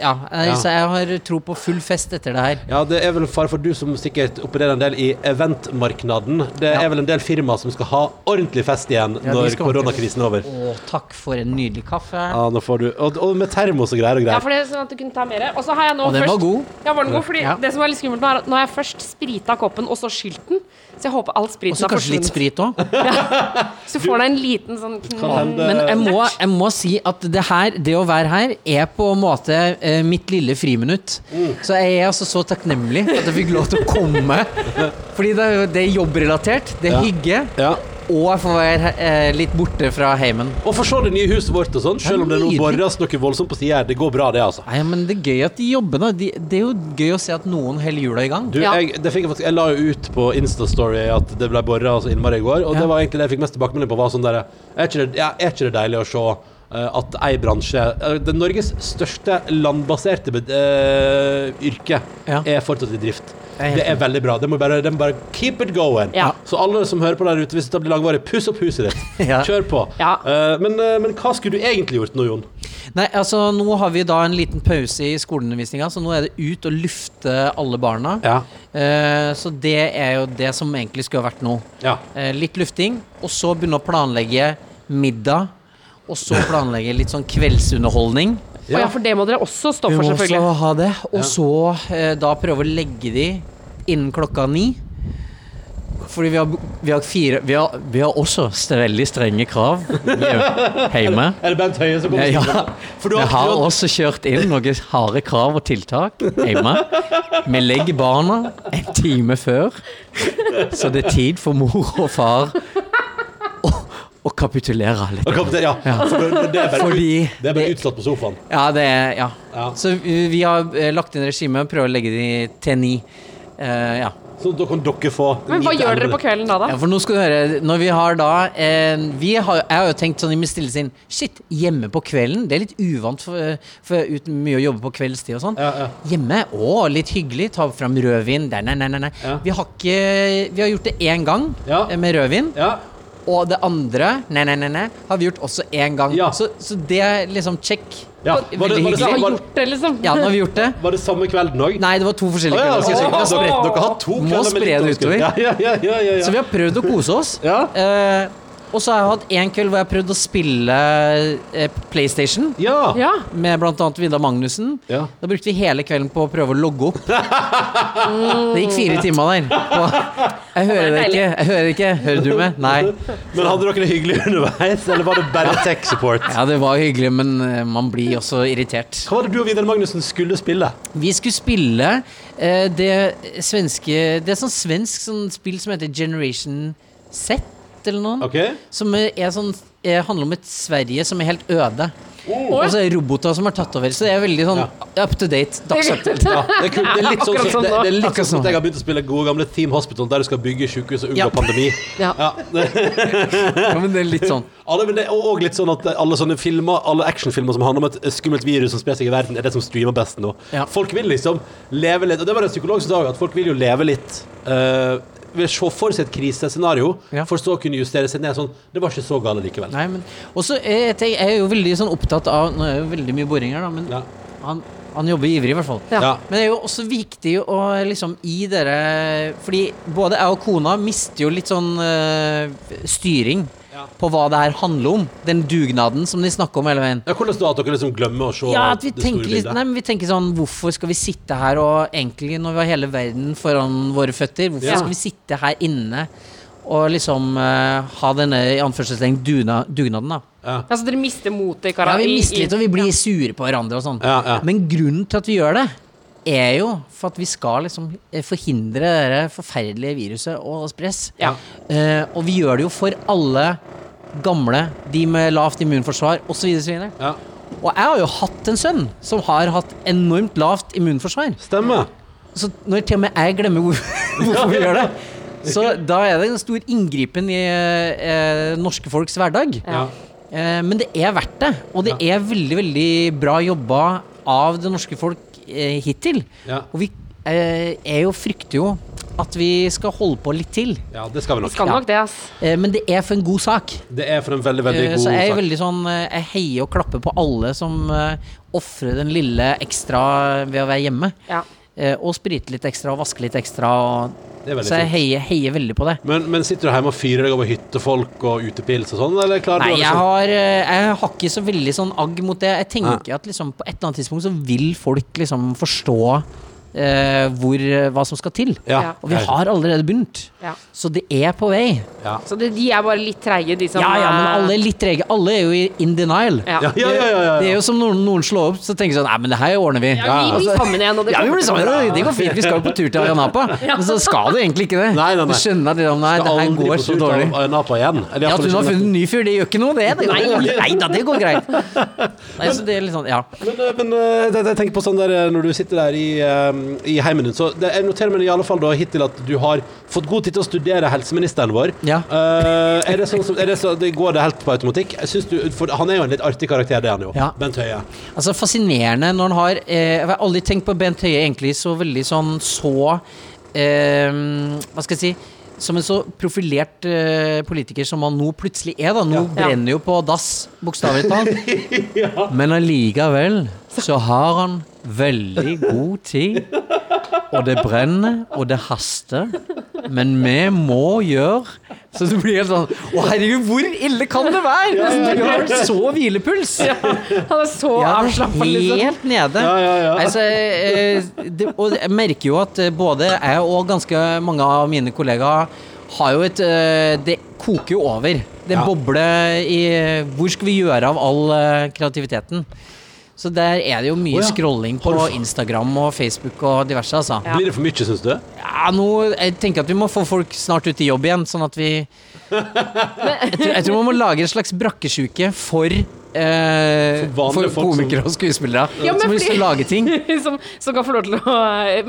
E: Ja, jeg,
C: Ja.
E: så jeg har tro på full fest etter det her.
C: Ja, det er vel fare for du som sikkert opererer en del i eventmarknaden. Det
E: Ja.
C: er vel en del firmaer som skal ha ordentlig fest igjen
E: Ja,
C: når koronakrisen er over.
E: Å, takk for en nydelig kaffe.
C: Ja, nå får du Og, og med termos og greier og
D: Ja, for det er sånn at du kunne ta mer. Og så har jeg nå
E: Og den
D: først
E: var god.
D: Ja, var den god? Fordi
E: Ja.
D: det som er litt skummelt nå, er at nå har jeg først sprita koppen, og så skylt den. Så jeg håper all
E: Og så kanskje litt sprit òg.
D: Så får du en liten sånn
E: Men jeg må, jeg må si at det her, det å være her, er på en måte eh, mitt lille friminutt.
C: Mm.
E: Så jeg er altså så takknemlig for at jeg fikk lov til å komme. Fordi det er, det er jobbrelatert, det er
C: Ja.
E: hygge,
C: Ja.
E: og jeg får være eh, litt borte fra heimen.
C: Og for se det nye huset vårt og sånn, selv om det nå
E: nydelig.
C: borres noe voldsomt på sida her. Det går bra, det, altså.
E: Nei, men det er gøy at de jobber, nå. De, det er jo gøy å se at noen holder hjula i gang.
C: Du,
D: Ja.
C: jeg, det fikk jeg, faktisk, jeg la jo ut på Instastory at det ble bora så innmari i går, og
E: Ja.
C: det var egentlig det jeg fikk mest tilbakemelding på. var sånn der, er, ikke det, ja, er ikke det deilig å se at ei bransje eh, Det Norges største landbaserte eh, yrke
E: Ja.
C: er fortsatt i drift. Det er veldig bra. Det må bare, det må bare keep it going.
D: Ja.
C: Så alle som hører på der ute, hvis det blir langvarig, puss opp huset ditt.
E: Ja.
C: Kjør på.
D: Ja.
C: Eh, men, eh, men hva skulle du egentlig gjort nå, Jon?
E: Nei, altså Nå har vi da en liten pause i skoleundervisninga, så nå er det ut og lufte alle barna.
C: Ja.
E: Eh, så det er jo det som egentlig skulle ha vært nå.
C: Ja.
E: Eh, litt lufting, og så begynne å planlegge middag. Og så planlegge litt sånn kveldsunderholdning.
D: Å ja, for det må dere også stå for, selvfølgelig.
E: Vi må også ha det. Og så eh, da prøve å legge de innen klokka ni. Fordi vi har, vi har fire Vi har, vi har også veldig strenge krav hjemme.
C: Er det Bent Høie som kommer?
E: Ja, ja.
C: For du
E: Vi
C: har,
E: også kjørt inn noen harde krav og tiltak hjemme. Vi legger barna en time før, så det er tid for mor og far å kapitulere litt.
C: Og kapitulere, ja. For det, det er bare,
E: Fordi
C: det er bare utslått på sofaen.
E: Ja, det er Ja.
C: Ja.
E: Så vi har eh, lagt inn regime, prøver å legge det til ni. Uh, ja.
C: Så da kan dere få
D: Men hva gjør dere på kvelden da, da?
E: ja, for nå skal du høre Når vi har da eh, vi har, Jeg har jo tenkt sånn i min stille sinn Shit, hjemme på kvelden Det er litt uvant for, for uten mye å jobbe på kveldstid og sånn
C: Ja, ja.
E: Hjemme, å, litt hyggelig Ta fram rødvin Der, nei, nei, nei, nei.
C: Ja.
E: Vi har ikke Vi har gjort det en gang
C: Ja.
E: Med rødvin
C: Ja.
E: Og det andre Nei, nei, nei, nei Har vi gjort også en gang
C: Ja.
E: så, så det er liksom check
C: ja. Var, det, var, det,
D: har
C: var,
D: gjort det, liksom?
E: Ja, nå har vi gjort det
C: var det samme kvelden òg?
E: Nei, det var to forskjellige
C: ja,
E: kvelder.
C: Oh, så
E: Så vi har
C: dere, dere har to
E: Må spre det utover.
C: Ja, ja, ja, ja, ja,
E: Så vi har prøvd å kose oss.
C: Ja.
E: Eh, og så har jeg hatt en kveld hvor jeg har prøvd å spille eh, PlayStation.
C: ja.
D: Ja.
E: Med bl.a. Vidar Magnussen.
C: Ja.
E: Da brukte vi hele kvelden på å prøve å logge opp. Det gikk fire timer der. Og jeg hører det ikke. Jeg hører ikke. Hører du meg? Nei.
C: Men hadde dere det hyggelig underveis, eller var det bare tech support?
E: Ja, det var hyggelig, men eh, man blir også irritert.
C: Hva var det du og Vidar Magnussen skulle spille?
E: Vi skulle spille eh, det svenske Det er sånn svensk sånn spill som heter Generation Z, eller noen.
C: Okay.
E: Som er sånn er, handler om et Sverige som er helt øde. Og så er det roboter som har tatt over. Så det er veldig sånn up to date. Dagsaktuelt.
C: Ja, det er, det er litt sånn som
D: sånn
C: det, det sånn
E: sånn.
C: at jeg har begynt å spille gode gamle Team Hospital, der du skal bygge sykehus og unngå
E: Ja.
C: pandemi.
D: Ja.
C: Ja,
E: Ja, men det er litt sånn.
C: men det er òg litt sånn at alle sånne filmer Alle actionfilmer som handler om et skummelt virus som sprer seg i verden, er det som streamer best nå.
E: Ja.
C: Folk vil liksom leve litt Og det var en psykolog som sa at folk vil jo leve litt uh, Vil se for seg et krisescenario,
E: Ja.
C: for så å kunne justere seg ned sånn Det var ikke så gale likevel.
E: Nei, men også, jeg, jeg, er jo veldig sånn opptatt av Nå er jo veldig mye boring her, da, men
C: Ja.
E: han, han jobber ivrig, i hvert fall.
D: Ja.
C: Ja.
E: Men det er jo også viktig å liksom i dere Fordi både jeg og kona mister jo litt sånn øh, styring
C: Ja.
E: på hva det her handler om. Den dugnaden som de snakker om hele veien.
C: Ja, hvordan da at dere liksom glemmer å se
E: Ja, at vi
C: det
E: tenker,
C: store bildet?
E: nei, men vi tenker sånn Hvorfor skal vi sitte her og egentlig, når vi har hele verden foran våre føtter, hvorfor
C: Ja.
E: skal vi sitte her inne og liksom uh, ha denne i anførselstegn dugna, dugnaden, da?
D: Altså, dere mister motet i
E: Ja, vi mister litt, og vi blir sure på hverandre og sånn.
C: Ja, ja.
E: Men grunnen til at vi gjør det, er jo for at vi skal liksom eh, forhindre det forferdelige viruset og spres.
D: Ja.
E: Uh, og vi gjør det jo for alle gamle, de med lavt immunforsvar osv.
C: Ja.
E: Og jeg har jo hatt en sønn som har hatt enormt lavt immunforsvar.
C: Stemmer.
E: Så når til og med jeg glemmer hvorfor vi gjør det, så da er det en stor inngripen i eh, norske folks hverdag.
C: Ja.
E: Eh, men det er verdt det, og det er veldig, veldig bra jobba av det norske folk eh, hittil.
C: Ja.
E: Og vi eh, er jo frykter jo at vi skal holde på litt til.
C: ja, det skal vi nok.
D: Skal
E: Ja.
D: nok det, ass.
E: Eh, men det er for en god sak.
C: Det er for en veldig, veldig
E: Eh,
C: god
E: så jeg er
C: sak.
E: veldig sånn eh, Jeg heier og klapper på alle som eh, ofrer den lille ekstra ved å være hjemme.
D: Ja.
E: Eh, og sprite litt ekstra og vaske litt ekstra. Og, så jeg heier, heier veldig på det.
C: Men, men sitter du hjemme og fyrer deg over hyttefolk og utepils og sånn,
E: Nei,
C: du å
E: jeg
C: liksom
E: har, eh, jeg har ikke så veldig sånn agg mot det. Jeg tenker at liksom på et eller annet tidspunkt så vil folk liksom forstå eh, hvor, hva som skal til.
C: Ja.
E: Og vi har allerede begynt.
D: Ja.
E: Så det er på vei.
C: ja.
D: Så det, de er bare litt treige, de som
E: Ja, ja, men
D: eh,
E: alle er litt trege. Alle er jo i in denial.
D: ja.
C: Ja, ja, ja, ja, ja.
E: Det er jo som noen, noen slår opp, så tenker sånn Nei, men det her ordner vi.
D: Ja, vi blir sammen igjen, og det
E: Ja, vi blir sammen. Det går fint. Vi skal jo på tur til Ayanapa. Men så skal du egentlig ikke det.
C: Nei, nei, nei.
E: Du skjønner at det, nei, det her går så dårlig.
C: Ayanapa igjen. Eller
E: Ja, at hun har funnet en ny fyr, det gjør ikke noe, det. det
D: Nei.
E: går, nei da, det går greit. Nei, så det er litt sånn, ja.
C: Men, eh, men eh, jeg, tenker på sånn der eh, når du sitter der i, eh, i heimen din, så det, jeg noterer meg i alle fall da hittil at du har fått god tid til å studere helseministeren vår.
E: Ja.
C: Uh, er det sånn som, er det så, det går det helt på automatikk? Jeg synes du, for Han er jo en litt artig karakter, det er han jo.
E: Ja.
C: Bent Høie.
E: Altså Fascinerende når han har eh, Jeg har aldri tenkt på Bent Høie egentlig så veldig sånn så eh, Hva skal jeg si som en så profilert uh, politiker som han nå plutselig er. da Nå brenner jo på dass, bokstavelig talt. Men allikevel så har han veldig god tid. Og det brenner, og det haster. Men vi må gjøre Så det blir helt sånn Å, herregud, hvor ille kan det være? Du har så hvilepuls.
D: Han er så
E: Ja,
D: avslappa, liksom.
E: helt nede.
C: Ja, ja, ja.
E: Altså, eh, det, og jeg merker jo at eh, både jeg og ganske mange av mine kollegaer har jo et eh, Det koker jo over. Det
C: Ja.
E: bobler i Hvor skal vi gjøre av all kreativiteten? Så der er det jo mye
C: oh, ja.
E: scrolling på Instagram og Facebook og diverse, altså.
D: Ja.
C: Blir det for mye, syns du?
E: Ja, nå, jeg tenker at vi må få folk snart ut i jobb igjen, sånn at vi Jeg tror, jeg tror man må lage en slags brakkesjuke for eh,
C: For
E: komikere og skuespillere
D: Ja,
E: som har lyst til å lage ting.
D: som, som kan få lov til å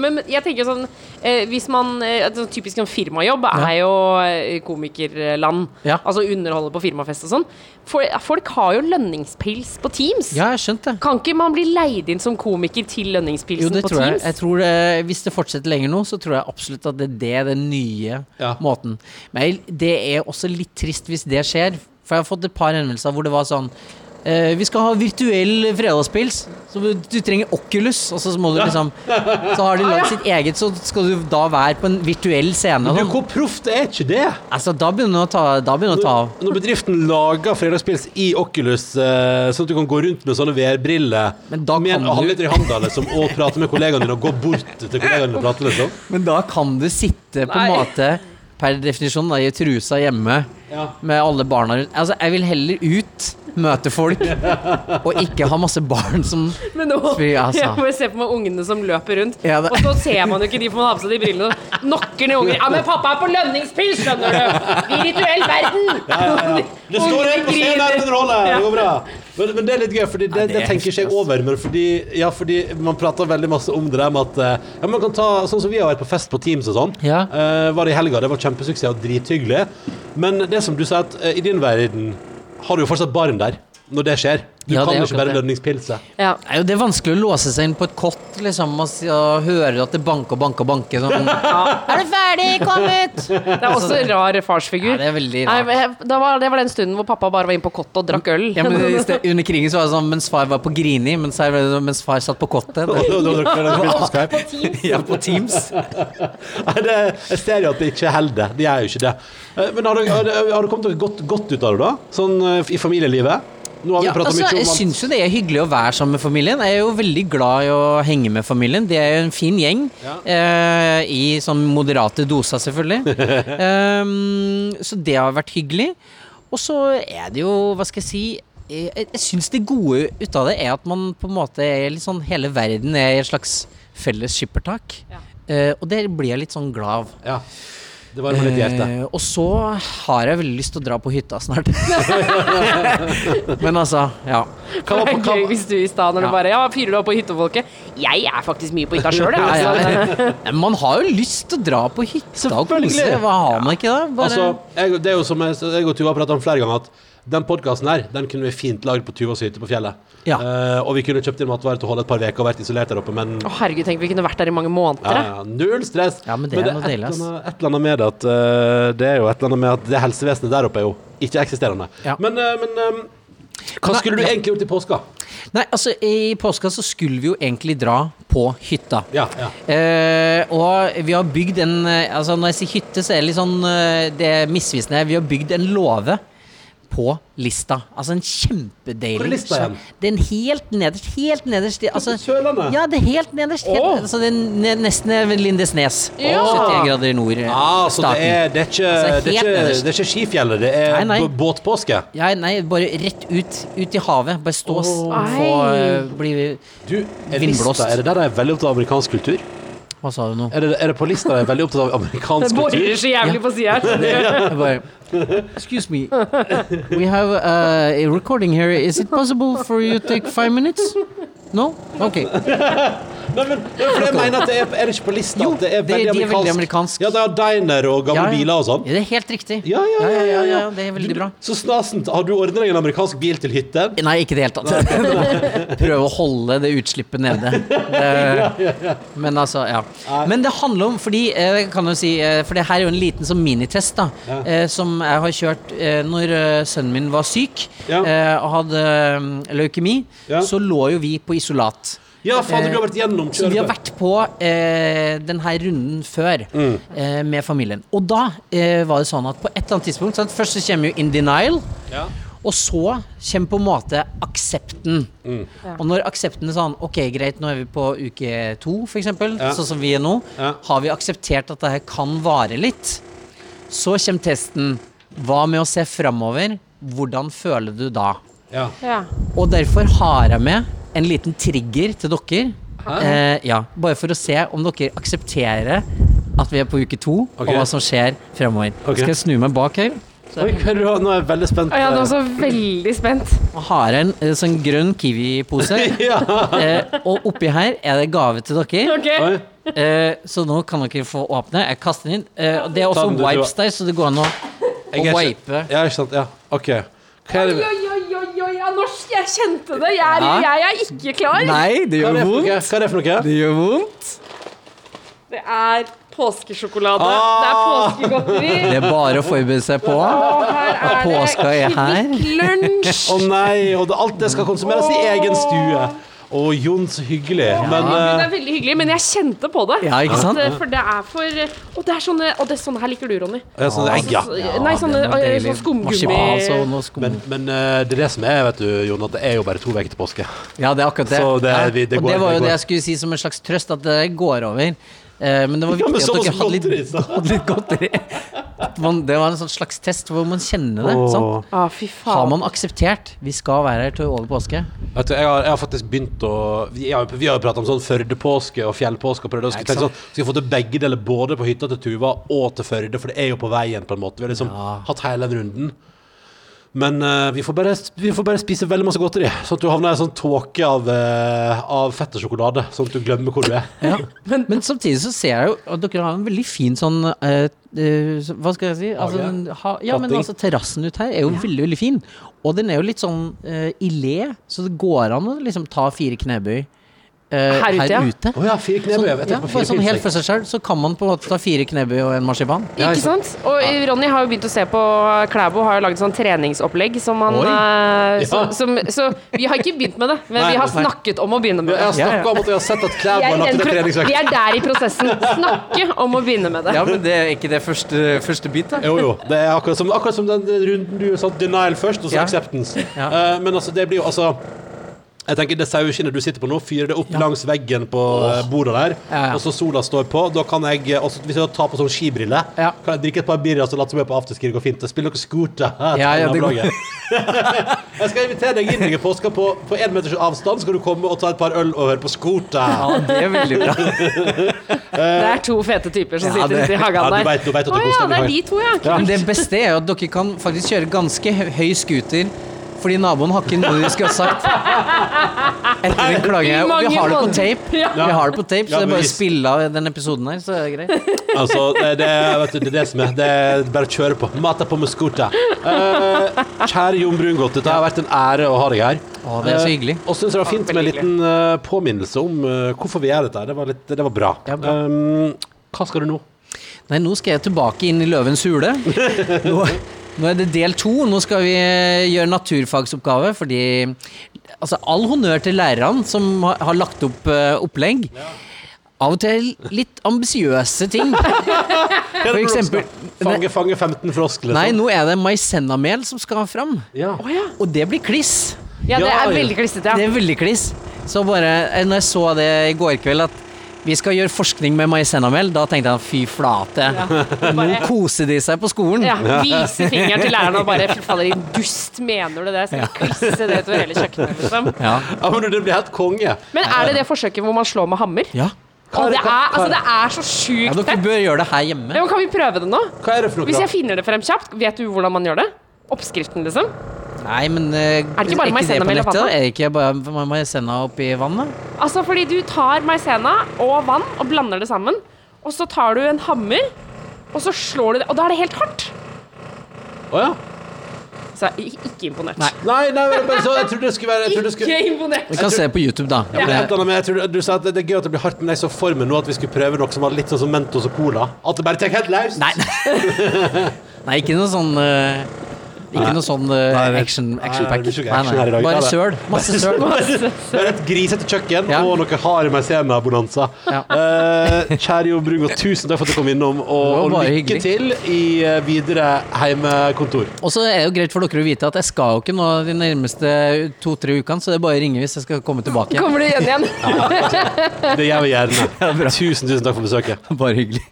D: Men jeg tenker sånn eh, Hvis man eh, sånn Typisk sånn firmajobb er jo eh, komikerland.
E: Ja.
D: Altså underholde på firmafest og sånn. For, folk har jo lønningspils på Teams.
E: Ja, jeg skjønte.
D: Kan ikke man bli leid inn som komiker til
E: Jo,
D: lønningspilsen
E: det
D: på
E: tror.
D: Teams?
E: jeg tror det, hvis det fortsetter lenger nå, så tror jeg absolutt at det er det den nye
C: Ja.
E: måten. Men det er også litt trist hvis det skjer. For jeg har fått et par henvendelser hvor det var sånn eh, Vi skal ha virtuell fredagspils, så du, trenger Oculus. Og så må du liksom Så har de lagd sitt eget, så skal du da være på en virtuell scene. Men
C: hvor proft er ikke det?
E: Altså, da begynner det å ta, da begynner det å ta av.
C: Når bedriften lager fredagspils i Oculus, eh, sånn at du kan gå rundt med sånne VR-briller med
E: kan
C: en
E: du-
C: halvliter i handa liksom, og prate med kollegaene dine og gå bort til kollegaene dine og prate, liksom.
E: Men da kan du sitte på en måte per definisjon da, i trusa hjemme
C: Ja.
E: med alle barna rundt. Altså, jeg vil heller ut, møte folk, og ikke ha masse barn som
D: Men nå
E: spyr, altså.
D: Jeg må se på meg ungene som løper rundt.
E: Ja,
D: Og så ser man jo ikke de, for man har på seg de brillene. og Nokker ned unger. Ja, men pappa er på lønningspils, skjønner du! Virtuell verden!
C: Ja, ja, Det står en på scenen her den
D: Ja.
C: Det går bra. Men, men det er litt gøy, Fordi det,
E: Ja, det
C: det
E: er
C: tenker ikke jeg over. Men fordi, ja, fordi man prater veldig masse om det der med at eh, ja, man kan ta, Sånn som vi har vært på fest på Teams og sånn.
E: Ja.
C: Eh, var det i helga. Det var kjempesuksess og drithyggelig. Men det som du sa, at uh, i din verden har du jo fortsatt barn der når det skjer. Du
E: Ja,
C: kan
E: jo
C: ikke bare lønningspilse.
D: Ja.
E: Det er jo det er vanskelig å låse seg inn på et kott, liksom, og, og høre at det banker og banker og banker. Sånn. Er du ferdig? Kom ut!
D: Det er også en rar farsfigur.
E: Ja, det er veldig
D: Nei,
E: rart.
D: jeg- var, det var den stunden hvor pappa bare var inne på kottet og drakk øl.
E: Ja, men i sted, Under krigen så var det sånn mens far var på Grini, mens, her, mens far satt på kottet.
C: På Skype.
E: Ja, på Teams.
C: Nei, det, jeg ser jo at det ikke holder. De gjør jo ikke det. Eh, Men har du, har du, kommet dere godt, godt ut av det, da? Sånn eh, i familielivet? Nå har vi
E: Ja, altså,
C: mye
E: jeg
C: om at
E: syns jo det er hyggelig å være sammen med familien. Jeg er jo veldig glad i å henge med familien. Det er jo en fin gjeng.
C: Ja.
E: Eh, I sånn moderate doser, selvfølgelig. um, så det har vært hyggelig. Og så er det jo, hva skal jeg si Jeg, jeg syns det gode ut av det er at man på en måte er litt sånn Hele verden er i et slags felles skippertak.
D: Ja.
E: Eh, og det blir jeg litt sånn glad av.
C: Ja. Det varmer litt hjertet.
E: Eh, og så har jeg veldig lyst til å dra på hytta snart. Men altså, ja.
C: Hva var
D: Det
C: på-
D: er gøy
C: hva-
D: hvis du i stad, når
E: Ja.
D: du bare Ja, fyrer du opp på hyttefolket? Jeg er faktisk mye på hytta sjøl, jeg.
E: Ja, ja,
D: Altså.
E: ja. Men Man har jo lyst til å dra på hytta og kose
C: Selvfølgelig.
E: Hva har man ikke da? Bare,
C: Altså, jeg, det er jo som jeg, jeg og Tuva har pratet om flere ganger, at den podkasten her, den kunne vi fint lagd på Tuvas hytte på fjellet.
E: Ja.
C: Uh, og vi kunne kjøpt inn matvarer til å holde et par uker og vært isolert der oppe, men
D: Å, herregud, tenk vi kunne vært der i mange måneder.
C: ja, ja, null stress.
E: Ja, men det er noe
C: et, eller annet- et eller annet med det at uh, Det er jo et eller annet med at det helsevesenet der oppe er jo ikke-eksisterende.
E: Ja.
C: Men, uh, men um, hva skulle du egentlig gjort i påska?
E: Nei, altså I påska så skulle vi jo egentlig dra på hytta.
C: Ja, ja.
E: Eh, og vi har bygd en Altså Når jeg sier hytte, så er det litt sånn Det er misvisende. Vi har bygd en låve på lista. Altså en kjempedeilig
C: Hvor er lista igjen?
E: Det er en helt nederst. Helt nederst. Altså,
C: Sørlandet?
E: Ja, det er helt nederst. Helt,
D: oh.
E: altså, det er nesten Lindesnes.
D: Ja.
E: 71 grader nord.
C: Ah, så det er, det, er ikke,
E: Altså,
C: det, er ikke, det er ikke skifjellet, det er
E: Nei, nei.
C: båtpåske.
E: Ja, nei, bare rett ut, ut i havet. Bare stå og få uh, bli
C: Du,
E: Vindblåst.
C: lista, er det der de er veldig opptatt av amerikansk kultur?
E: Hva sa du nå?
C: Er det, er det på lista Jeg er veldig opptatt av amerikansk kultur.
D: Det borer så jævlig på sida her.
E: Excuse me. We have uh, a recording here. Is it possible for you to take five minutes? No? Ok.
C: Nei, men, for jeg mener at det er, er det ikke på lista
E: Jo,
C: at det er
E: det-
C: veldig
E: de er veldig
C: amerikansk. Ja, de har diner og gamle
E: Ja, ja.
C: biler og sånn.
E: Ja, det er helt riktig.
C: Ja, ja, ja, ja.
E: Det er veldig bra.
C: Så snasent. Har du ordnet deg en amerikansk bil til hytte?
E: Nei, ikke i det hele tatt. Prøve å holde det utslippet nede. Det, men altså, ja. Men det handler om Fordi eh, kan jo si eh, For det her er jo en liten sånn minitest da eh, som jeg har kjørt når sønnen min var syk og hadde leukemi. Så lå jo vi på isolat.
C: Ja, faen, du har vært gjennom
E: Så vi har vært på eh, denne runden før
C: Mm.
E: eh, med familien. Og da eh, var det sånn at på et eller annet tidspunkt sant? Først så kommer jo In Denial.
C: Ja.
E: Og så kommer på en måte aksepten.
C: Mm.
E: Og når aksepten er sånn Ok, greit, nå er vi på uke to, f.eks.,
C: Ja.
E: sånn som vi er nå.
C: Ja.
E: Har vi akseptert at dette kan vare litt? Så kommer testen. Hva med å se framover? Hvordan føler du da?
C: Ja.
D: Ja.
E: Og derfor har jeg med en liten trigger til dere. Eh, ja, bare for å se om dere aksepterer at vi er på uke to,
C: okay.
E: og hva som skjer fremover.
C: Okay.
E: Skal jeg snu meg bak her?
C: Oi, har? Nå er jeg veldig spent.
D: Ja, nå er jeg veldig spent.
E: Og har en eh, sånn grønn kiwi-pose.
C: ja.
E: eh, og oppi her er det gave til dere.
C: Okay.
E: Eh, så nå kan dere få åpne. Jeg kaster den inn. Eh, det er også wipes der, så det går an å,
C: Jeg
E: å
C: ikke-
E: wipe.
C: Ja, ikke sant. Ja, ok. Hva er det
D: oi, oi, oi, oi, jeg kjente det. Jeg er,
E: Ja.
D: jeg er ikke klar.
E: Nei, det
C: hva er
E: gjør
C: det for noe?
E: vondt.
C: Hva er det for noe?
E: Det gjør vondt.
D: Det er påskesjokolade.
C: Ah.
D: Det er påskegodteri.
E: Det er bare å forberede seg på.
D: Og her er det
E: Påska er her.
D: Kvikk Lunsj.
C: Å nei, og det, alt det skal konsumeres i egen stue. Å, Jon, så hyggelig. Men
D: Det
C: eh,
D: er veldig hyggelig, men jeg kjente på det.
E: Ja, ikke sant?
D: At, eh, For det er for Og det er sånne Og det er sånne her liker du, Ronny.
C: ja, sånn, ja.
D: Nei, sånne eh, sånn skumgummi.
C: Men, men eh, det er det som er, vet du, Jon, at det er jo bare to uker til påske.
E: Ja, det er akkurat det.
C: Så det
E: ja.
C: vi- det
E: og det var
C: det
E: jo
C: går.
E: det jeg skulle si som en slags trøst, at det går over. Eh, men det var viktig at dere hadde litt, hadde litt godteri. Man, det var en sånn slags test hvor man kjenner det.
D: Sånn. Ah,
E: Har man akseptert vi skal være her til over påske?
C: Vet du, jeg har, jeg har faktisk begynt å Vi har, jo pratet om sånn Førdepåske og fjellpåske. Og prøvd tenke sånn, skal vi få til begge deler, både på hytta til Tuva og til Førde, for det er jo på veien, på en måte. Vi har liksom
E: Ja.
C: hatt hele den runden. Men uh, vi, får bare, vi får bare spise veldig masse godteri, sånn at du havner i en sånn tåke av, uh, av fett og sjokolade. Sånn at du glemmer hvor du er.
E: Ja. Men, men samtidig så ser jeg jo at dere har en veldig fin sånn uh, Hva skal jeg si? Altså, den ha, ja, men altså Terrassen ut her er jo veldig, veldig fin. Og den er jo litt sånn i le, så det går an å liksom ta fire knebøy eh,
D: Her ute, ja.
E: ute.
C: Å ja, fire knebøy. Jeg vet
E: ja,
C: fire
E: sånn helt for seg selv, så kan man på en måte ta fire knebøy og en marsipan.
C: Ja,
D: Ikke sant? Og Ronny har jo begynt å se på Klæbo har jo laget sånn treningsopplegg som han eh,
C: Ja.
D: som, som, Så vi har ikke begynt med det, men
C: Nei,
D: vi har snakket om å begynne med
C: Jeg
D: det.
C: har snakket om at jeg har sett at Klæbo har lagt en treningsøkt.
D: vi er der i prosessen. Snakke om å begynne med det.
E: Ja, men det er ikke det første, første bit, da?
C: Jo, jo. Det er akkurat som, akkurat som den runden du sa denial først, og så
E: Ja.
C: acceptance.
E: Ja.
C: Eh, men altså, det blir jo altså jeg tenker Det saueskinnet du sitter på nå, fyrer det opp langs veggen på oh. bordet der,
E: Ja, ja.
C: og så sola står på. Da kan jeg, eh, også, Hvis jeg tar på sånn skibriller,
E: Ja.
C: kan jeg drikke et par birrer og late som jeg er på afterski. Det går fint. Spille noe scooter.
E: Ja, ja, det går-
C: jeg skal invitere deg inn i påska på på en meters avstand. Så skal du komme og ta et par øl og høre på scooter.
E: Ja, det er veldig bra.
D: Det er to fete typer som sitter ute i hagen
C: Ja, du
D: der.
C: vet, du vet at
D: Å
C: det er
D: ja, det er de to, ja.
C: Ja.
E: Det beste er jo at dere kan faktisk kjøre ganske høy scooter. Fordi naboen har ikke noe de skulle ha sagt. Etter den klagen og vi har det på tape.
D: Ja.
E: Vi har det på tape,
C: Ja,
E: så det er bare å spille av den episoden her, så er det greit.
C: Altså, det, det, vet du, det er det som er. Det er bare å kjøre på. Mata på med scooter. Eh, kjære Jon Brungot, det har vært en ære å ha deg her.
E: Å, det er så hyggelig.
C: Eh, og syns det var fint med en liten eh, påminnelse om eh, hvorfor vi gjør dette. her. Det var, litt, det var bra.
E: Ja, bra.
C: Um, hva skal du nå?
E: Nei, nå skal jeg tilbake inn i Løvens hule. Nå, nå er det del to. Nå skal vi eh, gjøre naturfagsoppgave, fordi Altså, all honnør til lærerne som har, lagt opp uh, opplegg. Av og til litt ambisiøse ting. For eksempel
C: Fange, fange 15 frosk, liksom?
E: Nei, nå er det maisennamel som skal fram.
C: Ja.
D: Oh, ja.
E: Og det blir kliss.
D: ja, det er veldig klissete.
E: Det er veldig kliss. Så bare eh, Når jeg så det i går kveld, at vi skal gjøre forskning med maisennamel, da tenkte jeg fy flate. Nå
D: Bare-
E: koser de seg på skolen.
D: Ja, vise fingeren til læreren og bare Fy fader, din dust, mener du det? Så klisse det utover hele kjøkkenet, liksom.
E: Ja.
C: Ja, men det blir helt konge.
D: Men er det det forsøket hvor man slår med hammer?
E: ja.
D: Og det er, altså, det er så
E: ja
D: sjukt
E: dere bør gjøre det her hjemme.
D: Men kan vi prøve det nå?
C: Hva er det for noe?
D: Hvis jeg finner det frem kjapt, vet du hvordan man gjør det? Oppskriften, liksom?
E: Nei, men uh,
D: Er det ikke bare
E: det
D: maisena mellom vannet?
E: Er det ikke bare maisena oppi vannet?
D: Altså, fordi du tar maisena og vann og blander det sammen, og så tar du en hammer, og så slår du det, og da er det helt hardt.
C: Å ja.
D: Så jeg er ikke- ikke imponert.
E: Nei.
C: Nei, nei, men så, jeg trodde det skulle være det skulle,
D: Ikke imponert.
E: Vi kan se på YouTube, da.
C: Ja, med, jeg tror, du sa at det er gøy at det blir hardt, men jeg så for meg nå at vi skulle prøve noe som var litt sånn som Mentos og Cola. At det bare tar helt løst.
E: Nei, nei. ikke noe sånn eh, Ikke noe sånn
C: uh,
E: action, action pack. Bare søl. Masse søl.
C: Det er et grisete kjøkken
E: Ja.
C: og noe hard maizena-bonanza.
E: Ja.
C: Uh, kjære Jo Brungot, tusen takk for at du kom innom, og, og
E: lykke
C: lykke til i eh, videre heimekontor.
E: Og så er det jo greit for dere å vite at jeg skal jo ikke nå de nærmeste to-tre ukene, så det er bare å ringe hvis jeg skal komme tilbake.
D: Kommer du igjen igjen?
C: Det gjør vi gjerne. Tusen, tusen takk for besøket.
E: Bare hyggelig.